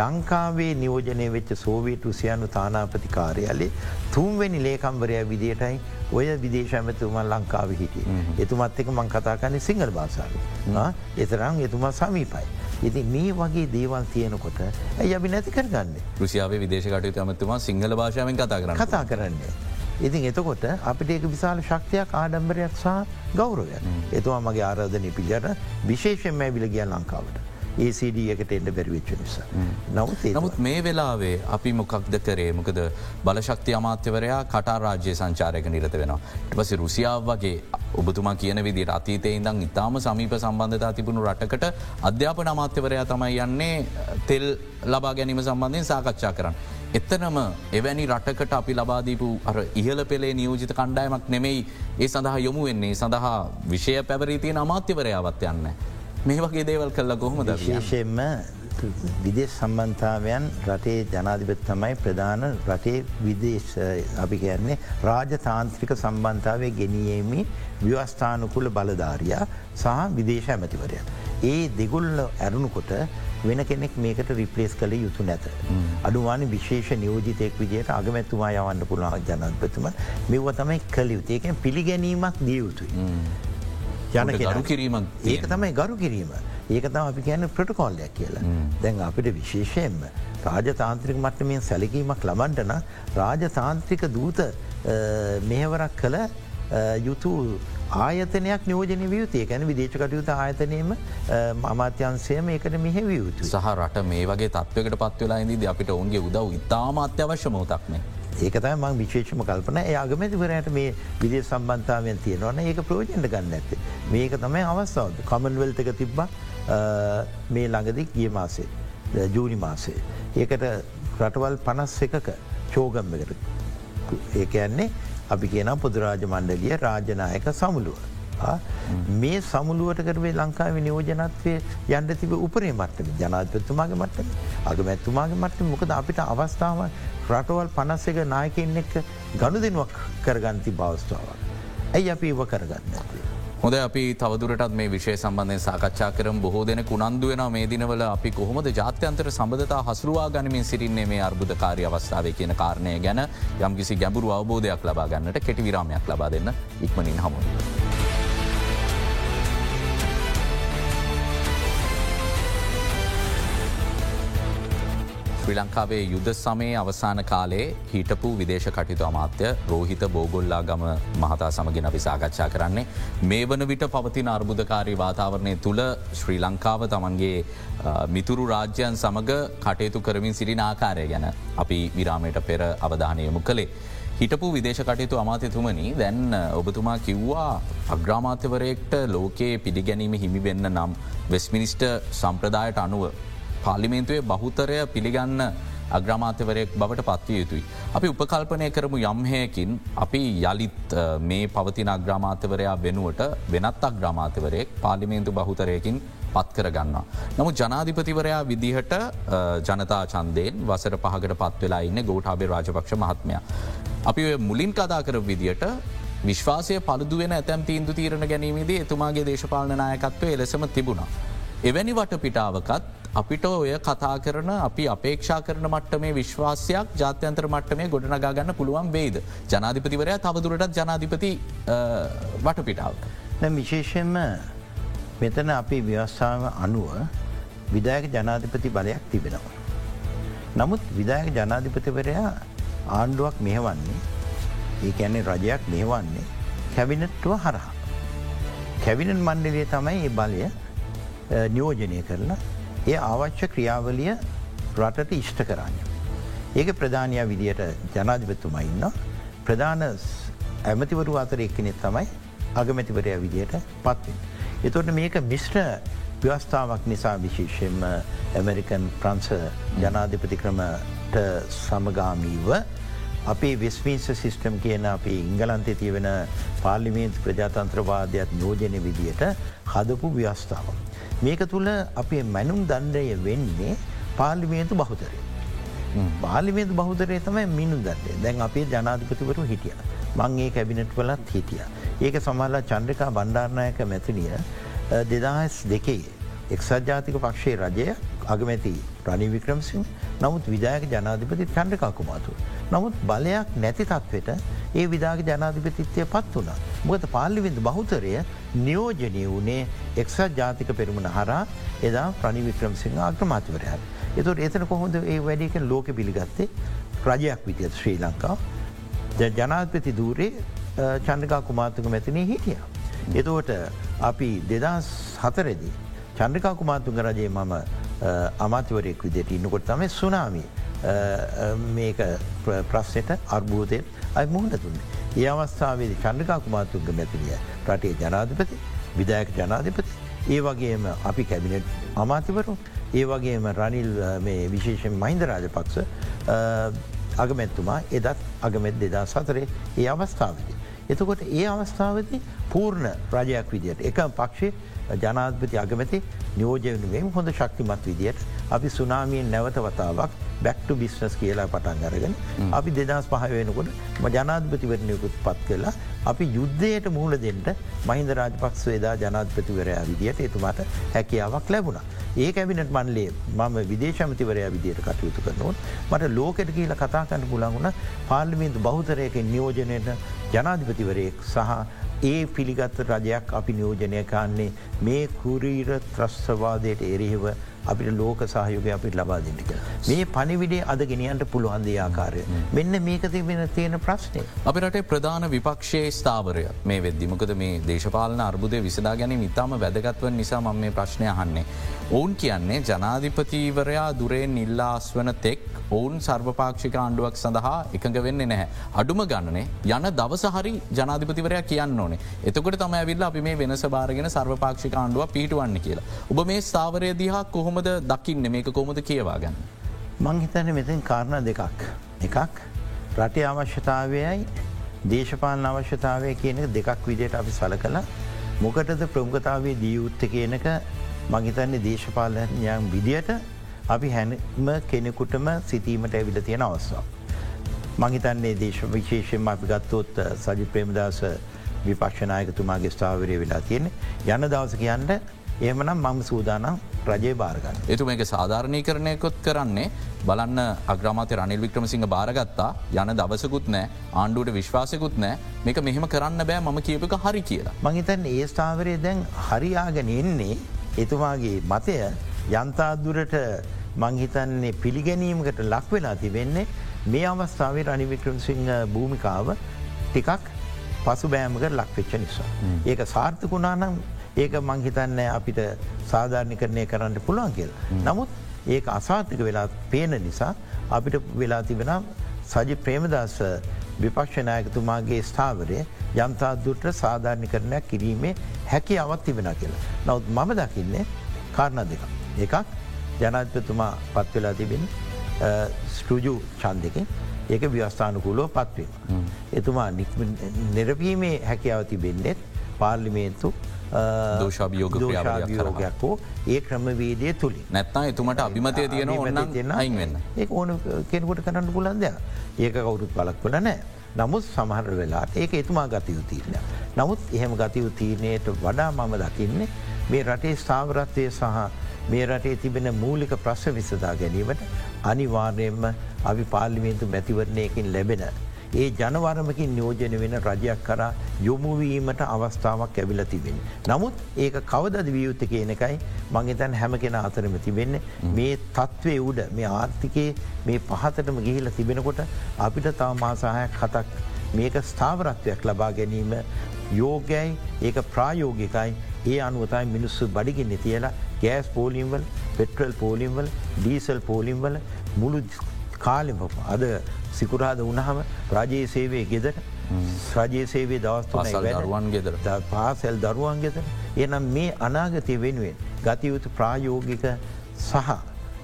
ලංකාවේ නියෝජනය වෙච්ච සෝවියට් රුසියානු තානාපති කාරයාලේ තුන්වෙනි ලේකම්වරය විදියටයි ඔය විදේශඇමතුමා ලංකාව හිටිය. එතුමත් එක මං කතාකන්නේ සිංහල භාසාාව. එතරම් එතුමා සමීපයි. ඉති මේ වගේ දේවල් තියෙනකොට ඇයි අපි නැති කරගන්න. රුසියාව විදේශකට ඇමතුමා සිංහල භාෂාවෙන් කතා කරන්න කතා කරන්නේ. ඉතින් එතකොට අපිට ඒක විශාල ශක්තියක් ආඩම්බරයක් සහ ගෞරවය. එතුවා මගේ ආරාධනය පිළිට විශේෂෙන් මැවිල ගිය ලංකාවට. ඒCD එකට එන්න බැරිවෙච්ච නිසා. නවත් නමුත් මේ වෙලාවේ අපි මොකක්ද කරේ මොකද බලශක්ති අමාත්‍යවරයා කටා රාජ්‍ය සංචාරයක නිරත වෙනවා. පස රුසියාව වගේ ඔබතුමා කියන විදිට අතීතය ඉදං ඉතාම සමීප සම්බන්ධතා තිබුණු රටකට අධ්‍යාපන අමාත්‍යවරයා තමයි යන්නේ තෙල් ලබා ගැනීම සම්බන්ධයෙන් සාකච්ඡා කරන්න. එත්තනම එවැනි රටකට අපි ලබාදීපු අර ඉහල පෙළේ නියෝජිත කණ්ඩායමක් නෙමෙයි ඒ සඳහා යොමු වෙන්නේ සඳහා විෂය පැවරීතියෙන් අමාත්‍යවරයාවත් යන්න. මේ වගේ දේවල් කල්ල කොහොමද විශේෂයෙන්ම විදේශ සම්බන්ධාවයන් රටේ ජනාධිපත් තමයි ප්‍රධාන රටේ විදේශ අපි කියන්නේ රාජතාන්ත්‍රික සම්බන්ධාවය ගෙනියීමේ ව්‍යවස්ථානකුල බලධාරයා සහ විදේශ ඇමතිවරය. ඒ දෙගුල්ල ඇරුණුකොට වෙන කෙනෙක් මේකට රිපලේස් කළ යුතු නැත. අඩුවාන විශේෂ නියෝජිතයෙක් විදියට අගමැතුමා යවන්න පුළුවන් ජනත්පතුම මෙව තමයි කළ යුතුයකෙන් පිළිගැනීමක් දිය යුතුයි. යන ගරු කිරීමක් ඒක තමයි ගරු කිරීම. ඒක තම අපි කියන්න ප්‍රටකෝල්ලයක් කියලා. දැන් අපිට විශේෂයෙන්ම රාජතාන්ත්‍රික මට්ටමින් සැලකීමක් ලබන්ටන රාජතාන්ත්‍රික දූත මෙහවරක් කළ යුතු ආයතනයක් නියෝජන වියුතිය ගැන විදේශකටයුතු ආයතනයම අමාත්‍යන්සයම ඒකට මෙහෙ වියුතු. සහ රට මේ වගේ තත්වකට පත්වෙලා ඉදිද අපිට ඔන්ගේ උදව් ඉතාම අත්‍යවශ්‍ය මෝතක්නේ. ඒකතයි මං විශේෂම කල්පන ඒ අගමැතිවරයට මේ විදේ සම්බන්ධාවෙන් තියෙනවන ඒක ප්‍රෝජෙන්ට ගන්න ඇත්තේ. මේක තමයි අවස්ථාව කමන්වල්තක තිබ්බ මේ ළඟදි ගිය මාසේ ජූනි මාසේ. ඒකට රටවල් පනස් එකක චෝගම්මකට ඒක යන්නේ අපි කියන පුදුරාජ මණ්ඩලිය රාජනායක සමුළුව. මේ සමුළුවට කරේ ලංකාව නියෝජනත්වය යන්ට තිබ උපරේ මට්ටම ජනාධපත්තුමාගේ මට්ටම අගමැත්තුමාගේ මට්ටම මොකද අපිට අවස්ථාව රටවල් පනස් එක නායකෙන් එක්ක ගණු දෙනුවක් කරගන්ති භවස්ථාවක්. ඇයි අපි ඒව කරගන්න. හොද අපි තවදුරටත් මේ විශෂය සම්බන්ධය සාකච්ඡා කරම් බොහෝ දෙන කුණන්දුවෙන මේ දිනවල අපි කොහොමද ජාත්‍යන්තර සබඳතා හසුරවා ගනිමින් සිරින්නේ මේ අර්බුධකාරය අවස්ථාව කියන කාරණය ගැන යම්කිසි ගැඹුරු අවබෝධයක් ලබා ගන්නට කෙටි විරාමයක් ලබා දෙන්න ඉක්මනින් හමුණ. ශ්‍රී ලංකාවේ යුද සමයේ අවසාන කාලේ හිටපු විදේශ කටයුතු අමාත්‍ය රෝහිත බෝගොල්ලා ගම මහතා සමගෙන අපි සාකච්ඡා කරන්නේ. මේ වන විට පවතින අර්බුදකාරී වාතාවරණය තුළ ශ්‍රී ලංකාව තමන්ගේ මිතුරු රාජ්‍යයන් සමඟ කටයුතු කරමින් සිරින ආකාරය ගැන අපි විරාමයට පෙර අවධානයමු කළේ. හිටපු විදේශ කටයුතු අමාත්‍යතුමනි දැන් ඔබතුමා කිව්වා අග්‍රාමාත්‍යවරයෙක්ට ලෝකයේ පිළිගැනීම හිමි වෙන්න නම් වෙස්මිනිස්ට සම්ප්‍රදායට අනුව පාලිමේන්තුවේ බහුතරය පිළිගන්න අග්‍රමාත්‍යවරයෙක් බවට පත්විය යුතුයි. අපි උපකල්පනය කරමු යම්හයකින් අපි යළිත් මේ පවතින අග්‍රාමාත්‍යවරයා වෙනුවට වෙනත් අග්‍රාමාත්‍යවරයෙක් පාලිමේන්තු බහුතරයකින් පත් කරගන්න. නමු ජනාධිපතිවරයා විදිහට ජනතා චන්දයෙන් වසර පහකට පත්වෙලා ඉන්න ගෝටාබේ රාජපක්ෂ මහත්මය. අපි ඔය මුලින් කදා කර විදියට විශ්වාසය පළුදුවෙන ඇතැම් තීන්දු තීරණ ගැනීමේදී එතුමාගේ දේශපාලනායකත්වය එලෙසම තිබුණා. එවැනි වට පිටාවකත් අපිට ඔය කතා කරන අපි අපේක්ෂා කරන මට්ටමේ විශ්වාසයක් ජාත්‍යන්ත්‍ර මට්ටමේ ගොඩනගාගන්න පුළුවන් වේද. ජනාධිපතිවරයා තවදුරටත් ජනාධිපති වටපිටාව. විශේෂයෙන්ම මෙතන අපි ව්‍යවස්ථාව අනුව විදායක ජනාධිපති බලයක් තිබෙනවා. නමුත් විදායක ජනාධිපතිවරයා ආණ්ඩුවක් මෙහවන්නේ ඒ ඇන්නේ රජයක් මෙහවන්නේ කැබිනට්ටුව හරහා. කැවිනන් මණ්ඩලේ තමයි ඒ බලය නියෝජනය කරලා ඒ අවශ්‍ය ක්‍රියාවලිය රටට ඉෂ්ට කරන්න. ඒක ප්‍රධානය විදියට ජනාධිපතුම ඉන්න ප්‍රධාන ඇමතිවරු අතර එක්කනෙත් තමයි අගමැතිවරය විදියට පත්වෙන්. එතොට මේක මිශ්‍ර ව්‍යවස්ථාවක් නිසා විශේෂයෙන්ම ඇමරිකන් ප්‍රංස ජනාධිපති ක්‍රමට සමගාමීව අපේ වෙස්මින්ස සිිස්ටම් කියන අපේ ඉංගලන්තේ තියවෙන පාර්ලිමේන්ත් ප්‍රජාතන්ත්‍රවාදයක් යෝජන විදියට හදපු ව්‍යවස්ථාවක්. මේක තුළ අපේ මැනුම් දණ්ඩය වෙන්නේ පාලිමේන්තු බහුතරය. පාලිමේන්තු බහුතරය තමයි මිනු දන්නේ දැන් අපේ ජනාධිපතිවරු හිටිය. මංගේ කැබිනට් වලත් හිටිය. ඒක සමහලා චන්ද්‍රකා බණ්ඩාරණයක මැතිනිය දෙදහස් දෙකේ එක්සත් ජාතික පක්ෂයේ රජය අගමැති රනි වික්‍රමසිං නමුත් විදායක ජනාධිපති චන්ඩකාකුමාතු. නමුත් බලයක් නැති තත්වට ඒ විදාග ජනාධිපතිත්වය පත් වුණ. මොකද පාල්ලිවිඳ බහුතරය නියෝජනය වනේ එක්සත් ජාතික පෙරමුණ හරා එදා ප්‍රණි වික්‍රමසිංහ අග්‍රමාතිවරයාට. එතුට එතන කොහොඳ ඒ වැඩික ලෝක පිළිගත්තේ රජයක් විතියත් ශ්‍රී ලංකාව. ජනාධපති දූරේ චන්ඩකා කුමාතුක මැතිනේ හිටිය. එතුවට අපි දෙදස් හතරෙදී. චන්ද්‍රකා කුමාතුන්ග රජයේ මම අමාතිවරයෙක් විදියට ඉන්නකොට තමයි සුනාමී මේක ප්‍රශ්නයට අර්බූතයෙන් අයි මුහුණ තුන්නේ. ඒ අවස්ථාවේද චන්ද්‍රකා කුමාතුන්ග මැතිනිය රටේ ජනාධිපති විදායක ජනාධිපති ඒ වගේම අපි කැබිනට් අමාතිවරු ඒ වගේම රනිල් විශේෂෙන් මහින්දරාජ පක්ෂ අගමැත්තුමා එදත් අගමැත් දෙදා සතරේ ඒ අවස්ථාවදී. එතකොට ඒ අවස්ථාවති පූර්ණ රජයක් විදියට එක පක්ෂේ ජනාධපති අගමැති නියෝජයනුවෙන් හොඳ ශක්තිමත් විදියට අපි සුනාමියෙන් නැවත වතාවක් බැක්ට බිස්නස් කියලා පටන් අරගෙන අපි දෙදස් පහ වෙනකොට ජනාධපතිවරණයකුත් පත් කලා අපි යුද්ධයට මුහුණ දෙන්නට මහින්ද රාජපක්ෂ වේදා ජනාධපතිවරයා විදියට එතුමාට හැකියාවක් ලැබුණ. ඒ ඇවිනට මන්ලේ මම විදේශමතිවරයා විදියට කටයුතු කරනවන් මට ලෝකට කියල කතා කන්න පුළන්ගුණ පාර්ලිමින්තු බෞතරයක නියෝජනයට ජනාධිපතිවරයෙක් සහ ඒ පිළිගත්ත රජයක් අපි නියෝජනය කාන්නේ මේ කුරීර ත්‍රස්්‍රවාදයට එරෙහිව අපිට ලෝක සහයෝගය අපිට ලබා දෙටික. මේ පනිවිඩේ අද ගෙනියන්ට පුළුවන්දේ ආකාරය. මෙන්න මේක තිබෙන තියෙන ප්‍රශ්නය. අපි රටේ ප්‍රධාන විපක්ෂයේ ස්ථාවරය මේ වෙද්දිමකද මේ දේශපාලන අර්බුදය විසදා ගැනීම ඉතාම වැදගත්ව නිසා ම මේ ප්‍රශ්නය අහන්නේ. ඔවුන් කියන්නේ ජනාධිපතිවරයා දුරේ නිල්ලාස් වන තෙක් ඔවුන් සර්වපාක්ෂික ආණ්ඩුවක් සඳහා එකඟ වෙන්නේ නැහැ. අඩුම ගණනේ යන දවස හරි ජනාධිපතිවරයා කියන්න ඕනේ එතකොට තම ඇවිල්ල අපි මේ වෙනස භාරගෙන සර්වපාක්ෂික ආණ්ඩුව පිටුවන්න කියලා. ඔබ මේ ස්ථාවරය දිහා කොහොමද දකින්න මේක කොමද කියවාගන්න. මංහිතන මෙතින් කාරණ දෙකක්. එකක් රටේ අවශ්‍යතාවයයි දේශපාලන අවශ්‍යතාවය කියන දෙකක් විදියට අපි සල කළ මොකටද ප්‍රමුඛතාවේ දීයුත්ත කියනක මහිතන්නේ දේශපාලනයන් විදියට අපි හැනම කෙනෙකුටම සිතීමට ඇවිල තියෙන අවස්සා. මහිතන්නේ දේශ විශේෂෙන් අපි ගත්තොත් සජි ප්‍රේමදස විපක්ෂනායකතුමාගේ ස්ථාවරය වෙලා තියෙන යන දවස කියන්න එහමනම් මම සූදානම් රජය භාරගන්න. එතු මේක සාධාරණය කරණයකොත් කරන්නේ බලන්න අග්‍රමත රනිල් වික්‍රමසිංහ භාරගත්තා යන දවසකුත් නෑ ආණ්ඩුවට විශ්වාසකුත් නෑ මේක මෙහෙම කරන්න බෑ මම කියපක හරි කියලා. මහිතන් ඒ ස්ථාවරය දැන් හරියාගෙන එන්නේ එතුමාගේ මතය යන්තාදුරට මංහිතන්නේ පිළිගැනීමකට ලක් වෙලා තිබෙන්නේ මේ අවස්ථාවේ රනිවික්‍රමසිංහ භූමිකාව ටිකක් පසු බෑමකට ලක්වෙච්ච නිසා. ඒක සාර්ථකුණානම් ඒක මංහිතන්න අපිට සාධාරණි කරණය කරන්න පුළුවන් කියල. නමුත් ඒක අසාතික වෙලා පේන නිසා අපිට වෙලා තිබෙන සජි ප්‍රේමදස් විපක්ෂනායකතුමාගේ ස්ථාවරය යම්තාදුරට සාධාරණි කරණයක් කිරීමේ හැකි අවත් තිබෙන කියලා. නවත් මම දකින්නේ කාරණ දෙක. එකක් ජනාධපතුමා පත්වෙලා තිබෙන ස්ටජු චන්දකින් ඒක ව්‍යස්ථානකුලෝ පත්වීම. එතුමා නිරපීමේ හැකියාව තිබෙන්නෙත් පාර්ලිමේන්තු දෝෂාභියෝග ෝගයක් හෝ ඒ ක්‍රමවේදය තුළි නැත්තා එතුමට අභිමතය තියෙන ඔන්න අයින් වෙන්න ඒ ඕන කෙනකොට කරන්න පුලන්ද ඒක කවුරුත් පලක් වල නෑ නමුත් සමහර වෙලාට ඒක එතුමා ගතයු තීරණය. නමුත් එහෙම ගතයු තීරණයට වඩා මම දකින්නේ මේ රටේ ස්ථාවරත්වය සහ මේ රටේ තිබෙන මූලික ප්‍රශ්්‍ර විසදා ගැනීමට අනිවාර්යයෙන්ම අපි පාර්ලිමේන්තු මැතිවරණයකින් ලැබෙන. ඒ ජනවරමකින් නියෝජන වෙන රජයක් කරා යොමුවීමට අවස්ථාවක් ඇවිල තිබෙන. නමුත් ඒක කවදද වියයුත්ත කියන එකයි මංගේතන් හැම කෙන අතරම තිබෙන්නේ මේ තත්ත්වය උඩ මේ ආර්ථිකයේ මේ පහතටම ගිහිල තිබෙනකොට අපිට තව මාසාහයක් කතක් මේක ස්ථාවරත්වයක් ලබා ගැනීම යෝගයයි ඒක ප්‍රායෝගිකයි ඒ අනුවතයි මිනිස්සු බඩිගින්න තියලා ගෑස් පෝලිම්වල් පෙට්‍රල් පෝලිම්වල ඩීසල් පෝලිම්වල මුළු කාලිම අද සිකුරාද වනහම රජයේ සේවේ ගෙදර රජයේ සේවේ දවස්තු දරුවන් ගෙදර පාසැල් දරුවන් ගෙදර එනම් මේ අනාගතය වෙනුවෙන් ගතයුතු ප්‍රායෝගික සහ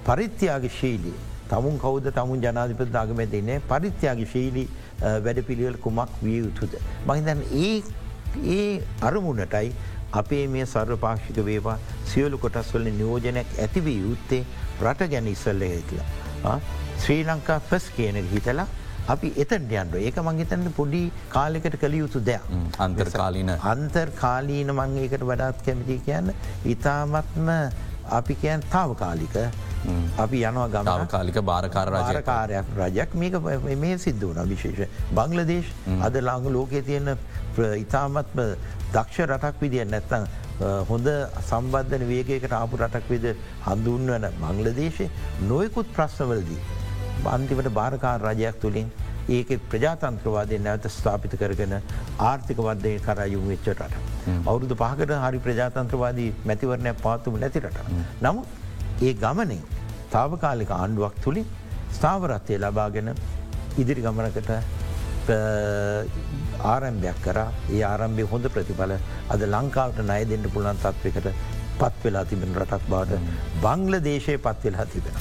පරිත්‍යයාග ශීලී තමුන් කෞද තමුන් ජනාධිපත අගම දෙන්නේ පරිත්‍යයාග ශීලී වැඩ පිළිවල් කුමක් විය යුතුද. මහිතන් ඒ ඒ අරමුණටයි අපේ මේ සර්වපාක්ෂික වේවා සියලු කොටස්වල නියෝජනයක් ඇතිවී යුත්තේ රට ගැන ඉස්සල්ල කියලා. ශ්‍රී ලංකා ෆස් කියන හිතලා අපි එතට යන්ඩ ඒක මංහිතන්න පොඩි කාලෙකට කළ යුතු දෙයක්. අන්තර්කාලීන. අන්තර්කාලීන මංඒකට වඩාත් කැමති කියන්න ඉතාමත්ම අපි කියන් තාවකාලික. අපි යනවා ගමකාලික භාරකාර රජකාරයක් රජයක්. මේක මේ සිද්ධ වන විශේෂ. බංලදේශ අද ලාංග ලෝකයේ තියෙන ඉතාමත්ම දක්ෂ රටක් විදිිය නැත්තං හොඳ සම්බද්ධන වේගේකට ආපු රටක් විද හඳුන් වන මංලදේශය නොයකුත් ප්‍රශ්නවලදී. අන්තිමට භාරකාර රජයක් තුළින් ඒක ප්‍රජාතන්ත්‍රවාදය නැවත ස්ථාපිත කරගෙන ආර්ථික වර්දය කරයුම් වෙච්ච රට. අවුරුදු පහකට හරි ප්‍රජාතන්ත්‍රවාදී මැතිවරණය පාතුම නැතිරට. නමුත් ඒ ගමනින් තාවකාලික ආණ්ඩුවක් තුළින් ස්ථාවරත්වය ලබාගෙන ඉදිරි ගමනකට ආරම්භයක් කර ඒ ආරම්භය හොඳ ප්‍රතිඵල අද ලංකාවට නය දෙන්න පුළන් තත්වකට පත් වෙලා තිබෙන රටක් බාට බංගල දේශය පත්වෙලා තිබෙන.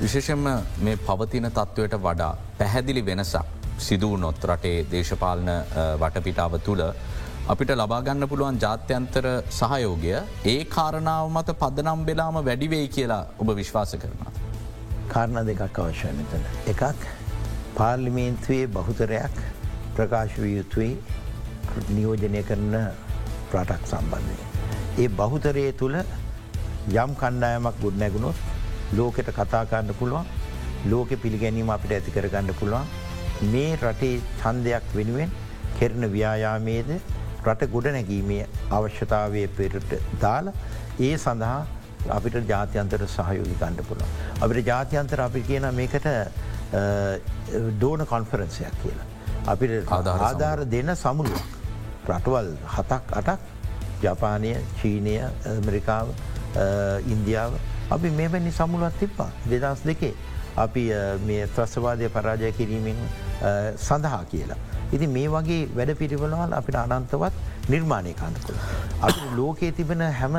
විශේෂෙන්ම මේ පවතින තත්ත්වයට වඩා පැහැදිලි වෙනසක් සිදුව නොත් රටේ දේශපාලන වටපිටාව තුළ අපිට ලබාගන්න පුළුවන් ජාත්‍යන්තර සහයෝගය ඒ කාරණාව මත පදනම් වෙලාම වැඩිවෙයි කියලා ඔබ විශ්වාස කරනවා. කාරණ දෙකක් අවශ්‍ය මෙතන. එකක් පාර්ලිමේන්තුවේ බහුතරයක් ප්‍රකාශ විය යුතුයි නියෝජනය කරන ප්‍රටක් සම්බන්ධය. ඒ බහුතරය තුළ යම් කණ්ඩායමක් ගොඩනැගුණොත් ලෝකෙට කතාකාන්න පුළුවන් ලෝක පිළිගැනීම අපිට ඇති කරගන්න පුළුවන් මේ රටේ චන්දයක් වෙනුවෙන් කෙරන ව්‍යයාමේද රට ගොඩනැගීමේ අවශ්‍යතාවය පෙරට දාලා ඒ සඳහා අපිට ජාත්‍යන්තර සහයෝගි ගණඩ පුළුවන්. අපිට ජාත්‍යන්තර අපි කියන මේකට ඩෝන කොන්ෆරන්සයක් කියලා. අපිට ආධාර දෙන සමුළුවක්. රටවල් හතක් අටක් ජපානය චීනය ඇමරිකාව ඉන්දියාව අපි මෙවැනි සමුළුවත් තිප්පා දෙදස් දෙකේ. අපි මේ ත්‍රස්වාදය පරාජය කිරීමෙන් සඳහා කියලා. ඉති මේ වගේ වැඩ පිරිවලවල් අපිට අනන්තවත් නිර්මාණය කන්නකොළ. අපි ලෝකයේ තිබෙන හැම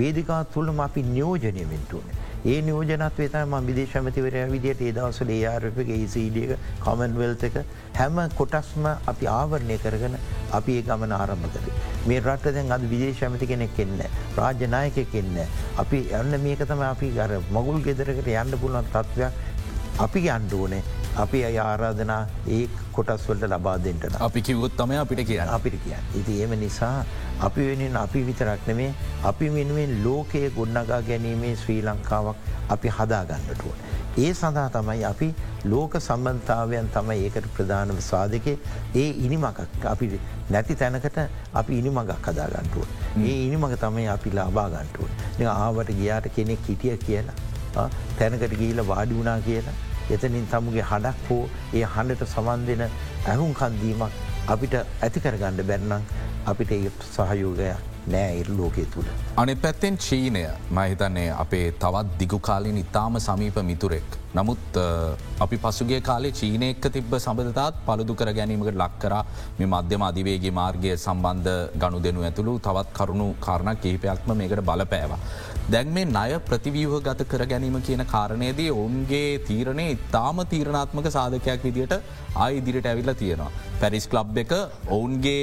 වේදිකා තුළම අපි නියෝජනය වෙන්ටුවනේ. ඒ නියෝජනත් වෙතම විදේශමතිවරය විදියට ඒදවසල ඒආරපගේ ඒසිඩියක කොමන්වල්ත එක හැම කොටස්ම අපි ආවරණය කරගෙන අපි ඒ ගමන ආරම්භ කර. මේ රට දැන් අද විදේශමති කෙනෙක් එන්න රාජ්‍යනායක එන්න. අපි යන්න මේක තම අපි අර මගුල් ගෙදරකට යන්න පුළුවන් තත්ත්වයක් අපි අන්ඩුවනේ අපි අය ආරාධනා ඒ කොටස්වලට ලබා දෙෙන්ටන. අපි කිවොත් තම අපිට කියන්න අපිට කිය. ඉති ඒම නිසා අපි වෙනින් අපි විතරක් නෙමේ අපි වෙනුවෙන් ලෝකයේ ගොඩනගා ගැනීමේ ශ්‍රී ලංකාවක් අපි හදාගන්නටුව. ඒ සඳහා තමයි අපි ලෝක සම්බන්ධාවයන් තමයි ඒකට ප්‍රධානව සාධකය ඒ ඉනිමකක් අපි නැති තැනකට අපි ඉනිමගක් හදාගන්ටුව. ඒ ඉනිමග තමයි අපි ලාබාගන්ටුව. ආවට ගියාට කෙනෙක් හිටිය කියලා තැනකට ගීල වාඩි වුණා කියලා එතනින් තමුගේ හඩක් හෝ ඒ හඬට සමන් දෙන ඇහුම් කන්දීමක් අපිට ඇති කරගණ්ඩ බැන්නම් අපිට ඒ සහයෝගයක් නෑ ඉර් ලෝකය තුළ. අනි පැත්තෙන් චීනය මහිතන්නේ අපේ තවත් දිගුකාලින් ඉතාම සමීප මිතුරෙක්. නමුත් අපි පසුගේ කාලේ චීනය එක්ක තිබ්බ සබඳතාත් පළුදු කර ගැනීමකට ලක්කර මේ මධ්‍යම අධිවේගේ මාර්ගය සම්බන්ධ ගණු දෙනු ඇතුළු තවත් කරුණු කාරණ කහිපයක්ම මේකට බලපෑවා. දැන් මේ ණය ප්‍රතිවියහ ගත කර ගැනීම කියන කාරණයේදී ඔවුන්ගේ තීරණය ඉතාම තීරණාත්මක සාධකයක් විදිට ආය ඉදිරිට ඇවිල්ල තියෙනවා. පැරිස් කලබ් එක ඔවුන්ගේ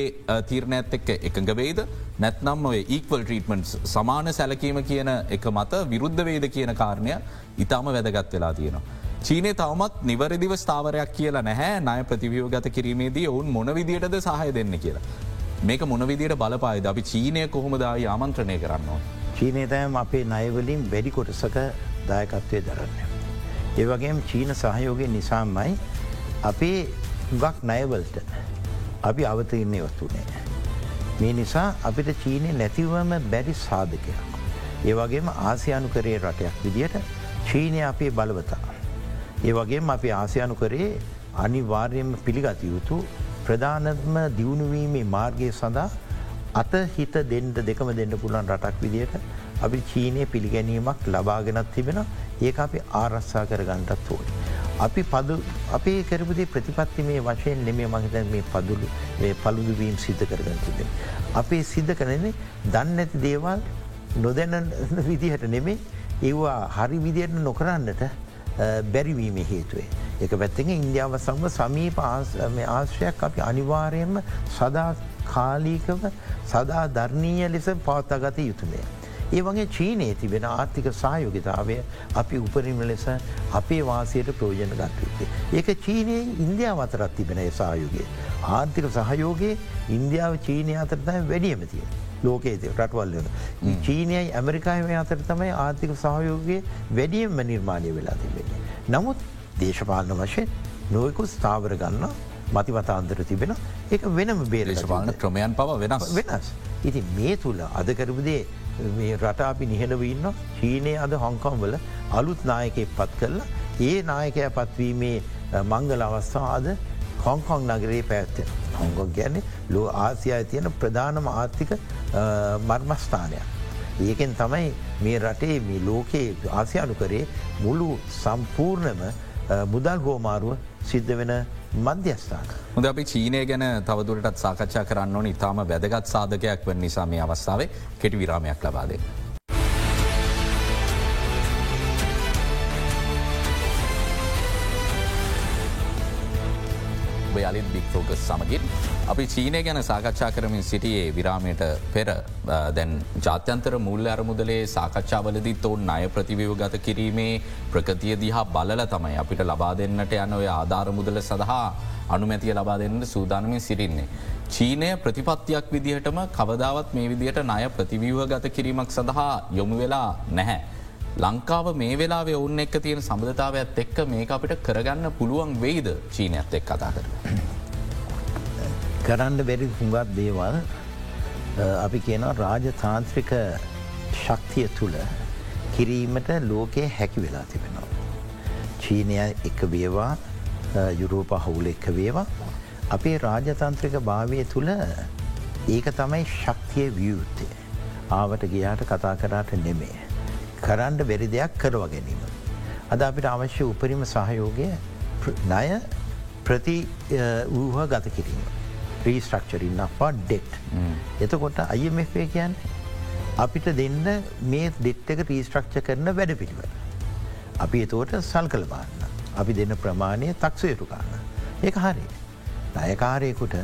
තීරණඇත් එක්ක එකඟවේද නැත්නම් ඔය ඒක්වල් ට්‍රීටමන්ට් සමාන සැලකීම කියන එක මත විරුද්ධ වේද කියන කාරණය ඉතාම වැදගත් වෙලා තියෙනවා. චීනය තවමත් නිවරදිව ස්ථාවරයක් කියලා නැහැ නය ප්‍රතිවියෝ ගත කිරීමේදී ඔවුන් මොන විදියටද සහය දෙන්න කියලා. මේක මොනවිදියට බලපායිද අපි චීනය කොහොමදායි ආමන්ත්‍රණය කරන්නවා. චීනයතෑම අපේ නයවලින් වැඩි කොටසක දායකත්වය දරන්න. ඒවගේම චීන සහයෝගය නිසාම්මයි අපේ ගක් නයවල්ට අපි අවතීරණය වස්තුනේ. මේ නිසා අපිට චීනය නැතිවම බැරි සාධකයක්. ඒවගේම ආසියානු කරේ රටයක් විදියට චීනය අපේ බලවතා. ඒවගේම අපි ආසියානු කරේ අනිවාර්යම පිළිගත යුතු ප්‍රධානත්ම දියුණුවීමේ මාර්ගය සඳහා අත හිත දෙන්ට දෙකම දෙන්න පුළන් රටක් විදියට අපි චීනය පිළිගැනීමක් ලබාගෙනත් තිබෙන ඒක අපි ආරස්සා කර ගණ්ඩත් ඕයි. අපි පදු අපේ කරපුදේ ප්‍රතිපත්ති මේ වශයෙන් නෙමේ මහිත මේ පදුලු පළුදුවීම් සිද්ධ කරගන්තුදේ. අපේ සිද්ධ කරනේ දන්න ඇති දේවල් නොදැන විදිහට නෙමේ ඒවා හරි විදියට නොකරන්නට බැරිවීම හේතුවේ. එක පැත්තෙන් ඉන්දියාව සම්ම සමීප ආශ්‍රයක් අපි අනිවාරයෙන්ම සදා කාලීකව සදා ධර්ණීය ලෙස පවත්තගත යුතුමේ. ඒ වගේ චීනයේ තිබෙන ආර්ථික සහයෝගතාවය අපි උපරිම ලෙස අපේ වාසයට ප්‍රෝජන ගත්වත්තේ. ඒක චීනයේ ඉන්දියාව අතරත් තිබෙන සහයෝගේ. ආර්ථික සහයෝගේ ඉන්දියාව චීනය අතරතම වැඩියමතිය. ලෝකේ රටවල්ලන. චීනයයි ඇමරිකාම අතර තමයි ආර්ථික සහයෝගයේ වැඩියම්ම නිර්මාණය වෙලා තිබෙන්නේ. නමුත් දේශපාලන වශයෙන් නොයකු ස්ථාවර ගන්න මතිවතාන්දර තිබෙන එක වෙනම බේරේශපාලන ක්‍රමයන් පව වෙනස් වෙනස්. ඉති මේ තුළ අදකරපුදේ මේ රට අපි නිහඬවඉන්න චීනය අද හොංකොම්වල අලුත් නායකෙක් පත් කරලා ඒ නායකය පත්වීමේ මංගල අවස්ථා අද හොංකොං නගරේ පැත්තෙන. හොංගොන් ගැන්නේ ලෝ ආසියාය තියෙන ප්‍රධානම ආර්ථික මර්මස්ථානයක්. ඒකෙන් තමයි මේ රටේ මේ ලෝකයේ ආසියානු කරේ මුළු සම්පූර්ණම මුදල් හෝමාරුව සිද්ධ වෙන මධ්‍යස්ථාන. හොඳ අපි චීනය ගැන තවදුරටත් සාකච්ඡා කරන්න ඕන ඉතාම වැදගත් සාධකයක් වන නිසා මේ අවස්ථාවේ කෙටි විරාමයක් ලබාදේ. යළිත් බික්‍ෆෝකස් සමගින් අපි චීනය ගැන සාකච්ඡා කරමින් සිටියේ විරාමයට පෙර දැන් ජාත්‍යන්තර මුල්ල අරමුදලේ සාකච්ඡාවලදිත් ඔවුන් අය ප්‍රතිවව ගත කිරීමේ ප්‍රකතිය දිහා බලල තමයි අපිට ලබා දෙන්නට යන ඔය ආධාරමුදල සඳහා අනුමැතිය ලබා දෙන්නට සූදානමින් සිටින්නේ. චීනය ප්‍රතිපත්තියක් විදිහටම කවදාවත් මේ විදිහට ණය ප්‍රතිවීව ගත කිරීමක් සඳහා යොමු වෙලා නැහැ. ලංකාව මේ වෙලා ඔවුන් එක්ක තියෙන සබඳතාවයක් එක්ක මේ අපිට කරගන්න පුළුවන් වෙයිද චීනයත් එක් කතා කර. කරන්න බැරි හුඟත් දේවල් අපි කියන රාජතාන්ත්‍රික ශක්තිය තුළ කිරීමට ලෝකයේ හැකි වෙලා තිබෙනවා. චීනය එක වේවා යුරෝප හවුල එක්ක වේවා අපේ රාජතන්ත්‍රික භාවය තුළ ඒක තමයි ශක්තිය වියුත්තේ. ආවට ගියාට කතා කරාට නෙමේ. කරන්න බැරි දෙයක් කරව ගැනීම. අද අපිට අවශ්‍ය උපරිම සහයෝගය ණය ප්‍රති වූහ ගත කිරීම. ්‍රීස්ට්‍රක්චරින් අපා ඩෙට්. එතකොට අයමේ කියන්න අපිට දෙන්න මේ දෙට් එක රීස්ට්‍රක්ච කරන වැඩ පිළිවල. අපි එතෝට සල් කළ බාන්න. අපි දෙන්න ප්‍රමාණය තක්සයුතුකාන්න. ඒක හරි. ණයකාරයකුට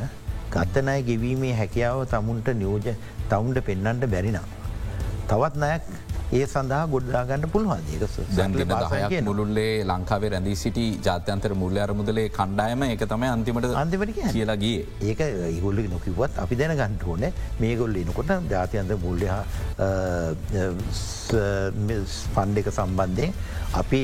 ගත්තනය ගෙවීමේ හැකියාව තමුන්ට නියෝජ තවුන්ට පෙන්නන්ට බැරිනම්. තවත් නයක් ඒ සඳහා ගොඩදාගන්න පුළුවන්. ඒක මුළුල්ලේ ලංකාවේ රැඳී සිටි ජාත්‍යන්තර මුල්ල අරමුදලේ කණ්ඩායම එක තම අන්තිමට අන්තිමට කියලාගේ ඒක ඉගොල්ලි නොකිවත් අපි දැන ගන්ට ඕන මේ ගොල්ල එනකොට ජාතියන්ත මුල්ල පණ්ඩ එක සම්බන්ධයෙන් අපි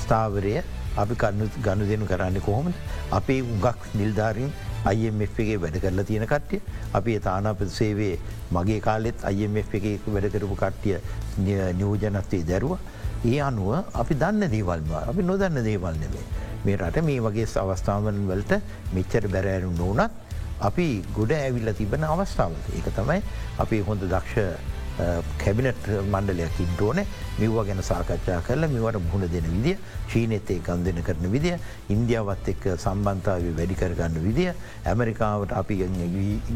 ස්ථාවරය අපි කන්නු ගණු දෙනු කරන්න කොහොමද? අපේ උගක් නිල්ධාරින් අයිMFගේ වැඩ කරලා තියෙන කට්ටිය අපි තානාප සේවේ මගේ කාලෙත් අයිMF එක වැඩ කරපු කට්ටිය නියෝජනත්වයේ දැරුව ඒ අනුව අපි දන්න දේවල්වා අපි නොදන්න දේවල් නෙවේ. මේ රට මේ වගේ අවස්ථාවන් වලට මෙච්චර බැරෑරු නොනත් අපි ගොඩ ඇවිල්ල තිබෙන අවස්ථාවත. ඒක තමයි අපි හොඳ දක්ෂ කැබිනට් මණ්ඩලයක් ඉන්ටෝන මෙව්ව ගැන සාකච්ඡා කරල මෙවට මුහුණ දෙන විදිිය චීනෙත්තේ ගන්දන කරන විදිිය ඉන්දියාවත් එක්ක සම්බන්ධාව වැඩිකරගන්න විදිිය ඇමරිකාවට අපි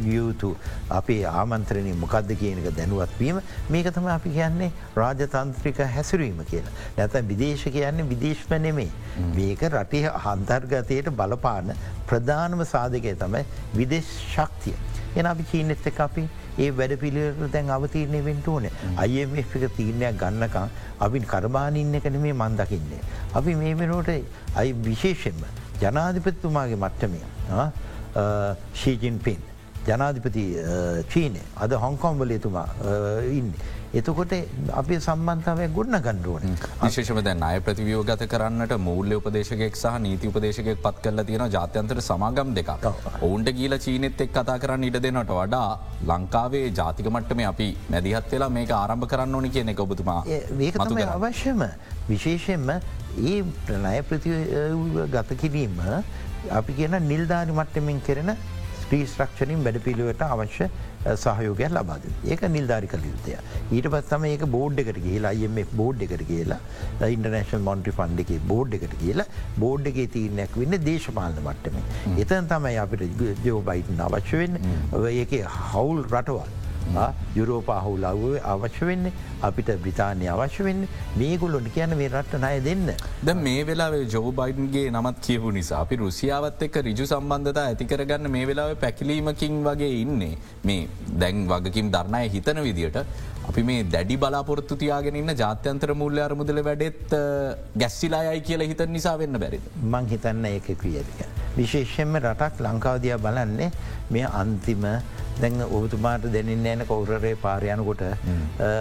යුතු අපේ ආමන්ත්‍රණය මොකක්ද කියනක දැනුවත්වීම මේක තම අපි කියන්නේ රාජතන්ත්‍රික හැසිරීම කියලා. නැත විදේශ කියන්නේ විදේශම නෙමේ. මේක රටේ හන්තර්ගතයට බලපාන ප්‍රධානම සාධකය තමයි විදේශ ශක්තිය. එන අපි චීනෙත් එක අපි ඒ වැඩ පිළිවෙල දැන් අවතීරණය වෙන්ට ඕන අයම එක තීරණයක් ගන්නකම් අපි කරබානඉන්න කන මේ මන්දකින්නේ. අපි මේ වෙනෝට අයි විශේෂෙන්ම ජනාධිපත්තුමාගේ මට්ටමය ශීජින් පින් ජනාධිපති චීනය අද හොංකොම්වල එතුමා ඉන්න. එතකොට අපේ සම්බන්ධාවය ගොඩන ගණ්ඩුවන විශේෂම දැන් අය ප්‍රතිවියෝ ගත කරන්නට මූල්‍ය උපදේශකෙක් සහ නීති උපදේශකෙක් පත් කරල තියෙන ජාත්‍යන්තර සමාගම් දෙක ඔවුන්ට කියල චීනෙත් එක් කතා කරන්න ඉඩ දෙනට වඩා ලංකාවේ ජාතික මට්ටම අපි මැදිහත් වෙලා මේක ආරම්භ කරන්න ඕනි කියන එක ඔබතුමා ඒකතම අවශ්‍යම. විශේෂයෙන්ම ඒ ප්‍රණය ප්‍රති ගත කිරීම අපි කියන නිල්ධාරි මට්ටමින් කරන ස්ත්‍රීස්ත්‍රක්ෂණින් වැඩ පිළිවට අවශ්‍ය සහයෝගයක් ලබාද. ඒක නිල්ධාරි කළ යුත්තය. ඊට පස්සම ඒක බෝඩ් එකට කියලා අයම බෝඩ් එකට කියලා ඉන්ටර්නේශන් මොන්ට්‍රි ෆන්ඩ එක බෝඩ් එකට කියලා බෝඩ් එක තීරණයක් වෙන්න දේශපාලන මට්ටම. එතන් තමයි අපිට ජෝ බයිටන් අවශ්‍ය වෙන්න ඒක හවුල් රටවල්. යුරෝපා හුලාව අවශ්‍ය වෙන්නේ අපිට බ්‍රිතාන්‍ය අවශ්‍ය වෙන්න මේගුලොට කියන මේ රට්ට නය දෙන්න. ද මේ වෙලාවේ ජෝ බයින්ගේ නමත් කියපු නිසා අපි රුසියාවත් එක්ක රිජු සම්බන්ධතා ඇතිකරගන්න මේ වෙලාව පැකිලීමකින් වගේ ඉන්නේ මේ දැන් වගකින් දරණය හිතන විදිට අපි මේ දැඩි බලාපොරත්තු තියාගෙනන්න ජාත්‍යන්තර මුල්ල අරමුදල වැඩෙත් ගැස්සිලායයි කියලා හිත නිසා වෙන්න බැරි. මං හිතන්න ඒක ක්‍රියතික. විශේෂයෙන්ම රටක් ලංකාවදයා බලන්නේ මේ අන්තිම දැන් ඔබතුමාට දෙනින්න ෑන කවුරරේ පාරයනකොට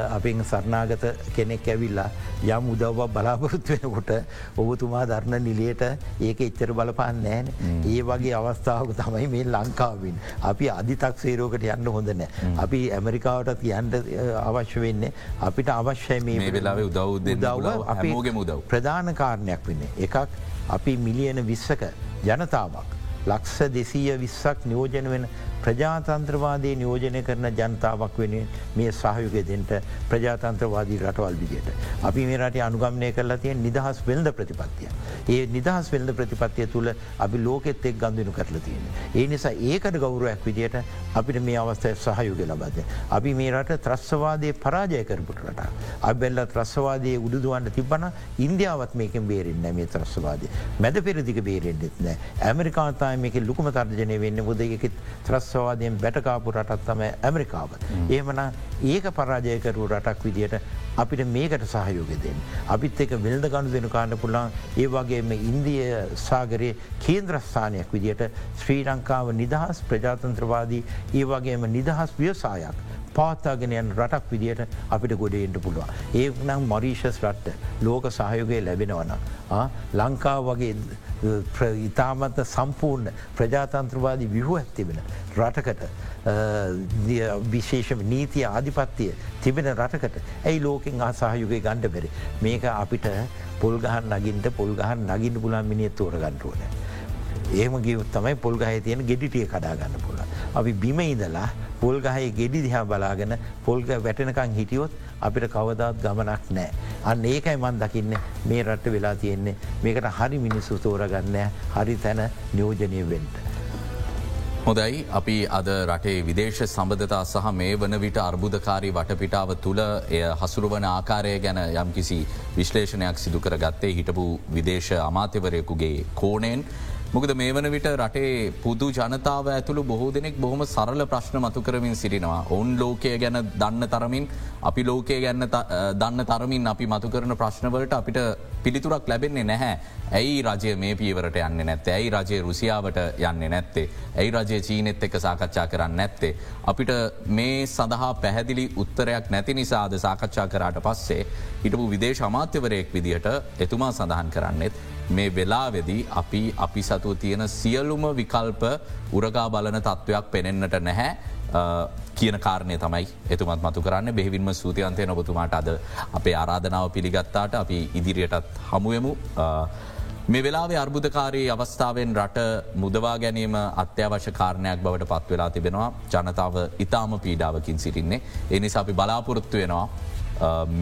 අපින් සරනාගත කෙනෙක් ඇවිල්ලා යම් උදව්ව බලාපොරොත්තු වෙනකොට ඔබතුමා ධර්ණ නිලියට ඒක එච්චර බලපාන්න නෑන ඒ වගේ අවස්ථාවක තමයි මේ ලංකාවින් අපි අධිතක් සේරෝකට යන්න හොඳ නෑ අපි ඇමරිකාවට තියන්ට අවශ්‍ය වෙන්නේ අපිට අවශ්‍යය මේ වෙලාව උදව් දව් අපගේ මුදව් ප්‍රධාන කාරණයක් වෙන්නේ. එකක් අපි මිලියන විස්සක ජනතාවක් ලක්ෂ දෙසීය විස්සක් නියෝජන වෙන ප්‍රජාතන්ත්‍රවාදය නියෝජනය කරන ජනතාවක් වෙන මේ සහයුක දෙට ප්‍රජාතන්ත්‍රවාදී රටවල් විදියට. අපි මේ රට අනුගම්නය කරලා තිය නිදහස් වෙල්ද ප්‍රතිපත්තිය. ඒ නිදහස් වෙල්ද ප්‍රතිපත්තිය තුළ අපි ලෝකෙත් එක් ගන්දනු කරලා තියෙන. ඒ නිසා ඒකට ගෞරුවක් විදියට අපිට මේ අවස්ථය සහයුග ලබද. අපි මේ රට ත්‍රස්වාදය පරාජය කරපුට රට. අබෙල්ල ත්‍රස්වාදය උදුදුවන්න තිබන ඉන්දියාවත් මේකෙන් බේරෙන් මේ ත්‍රස්වාදය. මැද පෙරදික බේරෙන්න්නෙත් නෑ ඇමරිකාතාය මේක ලුකම තර්ජනය වෙන්න මුදගෙත් ත්‍රස් ත්‍රස්වාදයෙන් බැටකාපු රටත් තම ඇමරිකාව. ඒමන ඒක පරාජයකරු රටක් විදියට අපිට මේකට සහයෝග දෙන්න. අපිත් එක වෙල්ද ගණු දෙනු කාන්න පුළන් ඒ වගේම ඉන්දිය සාගරයේ කේන්ද්‍රස්ථානයක් විදියට ශ්‍රී ලංකාව නිදහස් ප්‍රජාතන්ත්‍රවාදී ඒ වගේම නිදහස් ව්‍යසායක්. පාත්තාගෙනයන් රටක් විදියට අපිට ගොඩේන්ට පුළුවන්. ඒ නම් මොරීෂස් රට්ට ලෝක සහයෝගය ලැබෙනවන. ලංකාව වගේ ඉතාමත්ත සම්පූර්ණ ප්‍රජාතන්ත්‍රවාදී විහු ඇත්තිබෙන රටකට විශේෂම නීතිය ආධිපත්තිය තිබෙන රටකට ඇයි ලෝකෙන් ආසාහයුගේ ගණ්ඩ බෙරේ මේක අපිට පොල්ගහන් නගින්ට පොල්ගහන් නගින්න පුලාන් මිනිියත් තෝර ගන්ටුවන. ඒම ගියුත් තමයි පොල්ගහය තියෙන ගෙඩිටිය කඩාගන්න පුළ. අපි බිම ඉදලා පොල්ගහයේ ගෙඩි දිහා බලාගෙන පොල්ග වැටනකං හිටියොත් අපිට කවදාත් ගමනක් නෑ. අන්න ඒකයි මන් දකින්න මේ රට්ට වෙලා තියෙන්නේ මේකට හරි මිනිස්සු තෝරගන්න හරි තැන නියෝජනය වෙන්ට. හොදයි අපි අද රටේ විදේශ සම්බධතා සහ මේ වන විට අර්බුදකාරී වටපිටාව තුළ එය හසුරුවන ආකාරය ගැන යම්කිසි විශ්ලේෂණයක් සිදු කර ගත්තේ හිටපු විදේශ අමාත්‍යවරයකුගේ කෝණයෙන් මොකද මේ වන විට රටේ පුදු ජනතාව ඇතුළු බොහෝ දෙනෙක් බොහොම සරල ප්‍රශ්න මතු කරමින් සිටිනවා. ඔවුන් ලෝකය ගැන දන්න තරමින් අපි ලෝකය ගැන්න දන්න තරමින් අපි මතු කරන ප්‍රශ්නවලට අපිට පිළිතුරක් ලැබෙන්නේ නැහැ. ඇයි රජය මේ පීවරට යන්න නැත්තේ ඇයි රජය රුසියාවට යන්න නැත්තේ. ඇයි රජය චීනෙත් එක සාකච්ඡා කරන්න නැත්තේ. අපිට මේ සඳහා පැහැදිලි උත්තරයක් නැති නිසාද සාකච්ඡා කරාට පස්සේ හිටපු විදේශ අමාත්‍යවරයෙක් විදිහට එතුමා සඳහන් කරන්නෙත් මේ වෙලාවෙදී අපි අපි සතු සතුව තියෙන සියලුම විකල්ප උරගා බලන තත්ත්වයක් පෙනෙන්න්නට නැහැ. කියන කාරණය තමයි එතුමත් මතු කරන්න බෙහිවින්ම සූතියන්තය නොබතුමාට අද අපේ ආරාධනාව පිළිගත්තාට අපි ඉදිරියටත් හමුවමු. මේ වෙලාවේ අර්බුධකාරී අවස්ථාවෙන් රට මුදවා ගැනීම අත්‍යවශ්‍ය කාරණයක් බවට පත් වෙලා තිබෙනවා ජනතාව ඉතාම පීඩාවකින් සිටින්නේ. එනිසා අපි බලාපොරොත්තු වෙනවා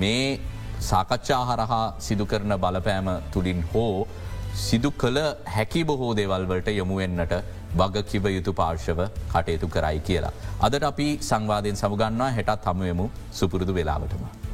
මේ සාකච්ඡා හරහා සිදු කරන බලපෑම තුළින් හෝ සිදු කළ හැකි බොහෝ දේවල්වලට යොමුවෙන්න්නට වග කිව යුතු පාර්ශව කටයුතු කරයි කියලා. අදට අපි සංවාධයෙන් සමුගන්නවා හෙටත් හමුවමු සුපුරුදු වෙලාවටම.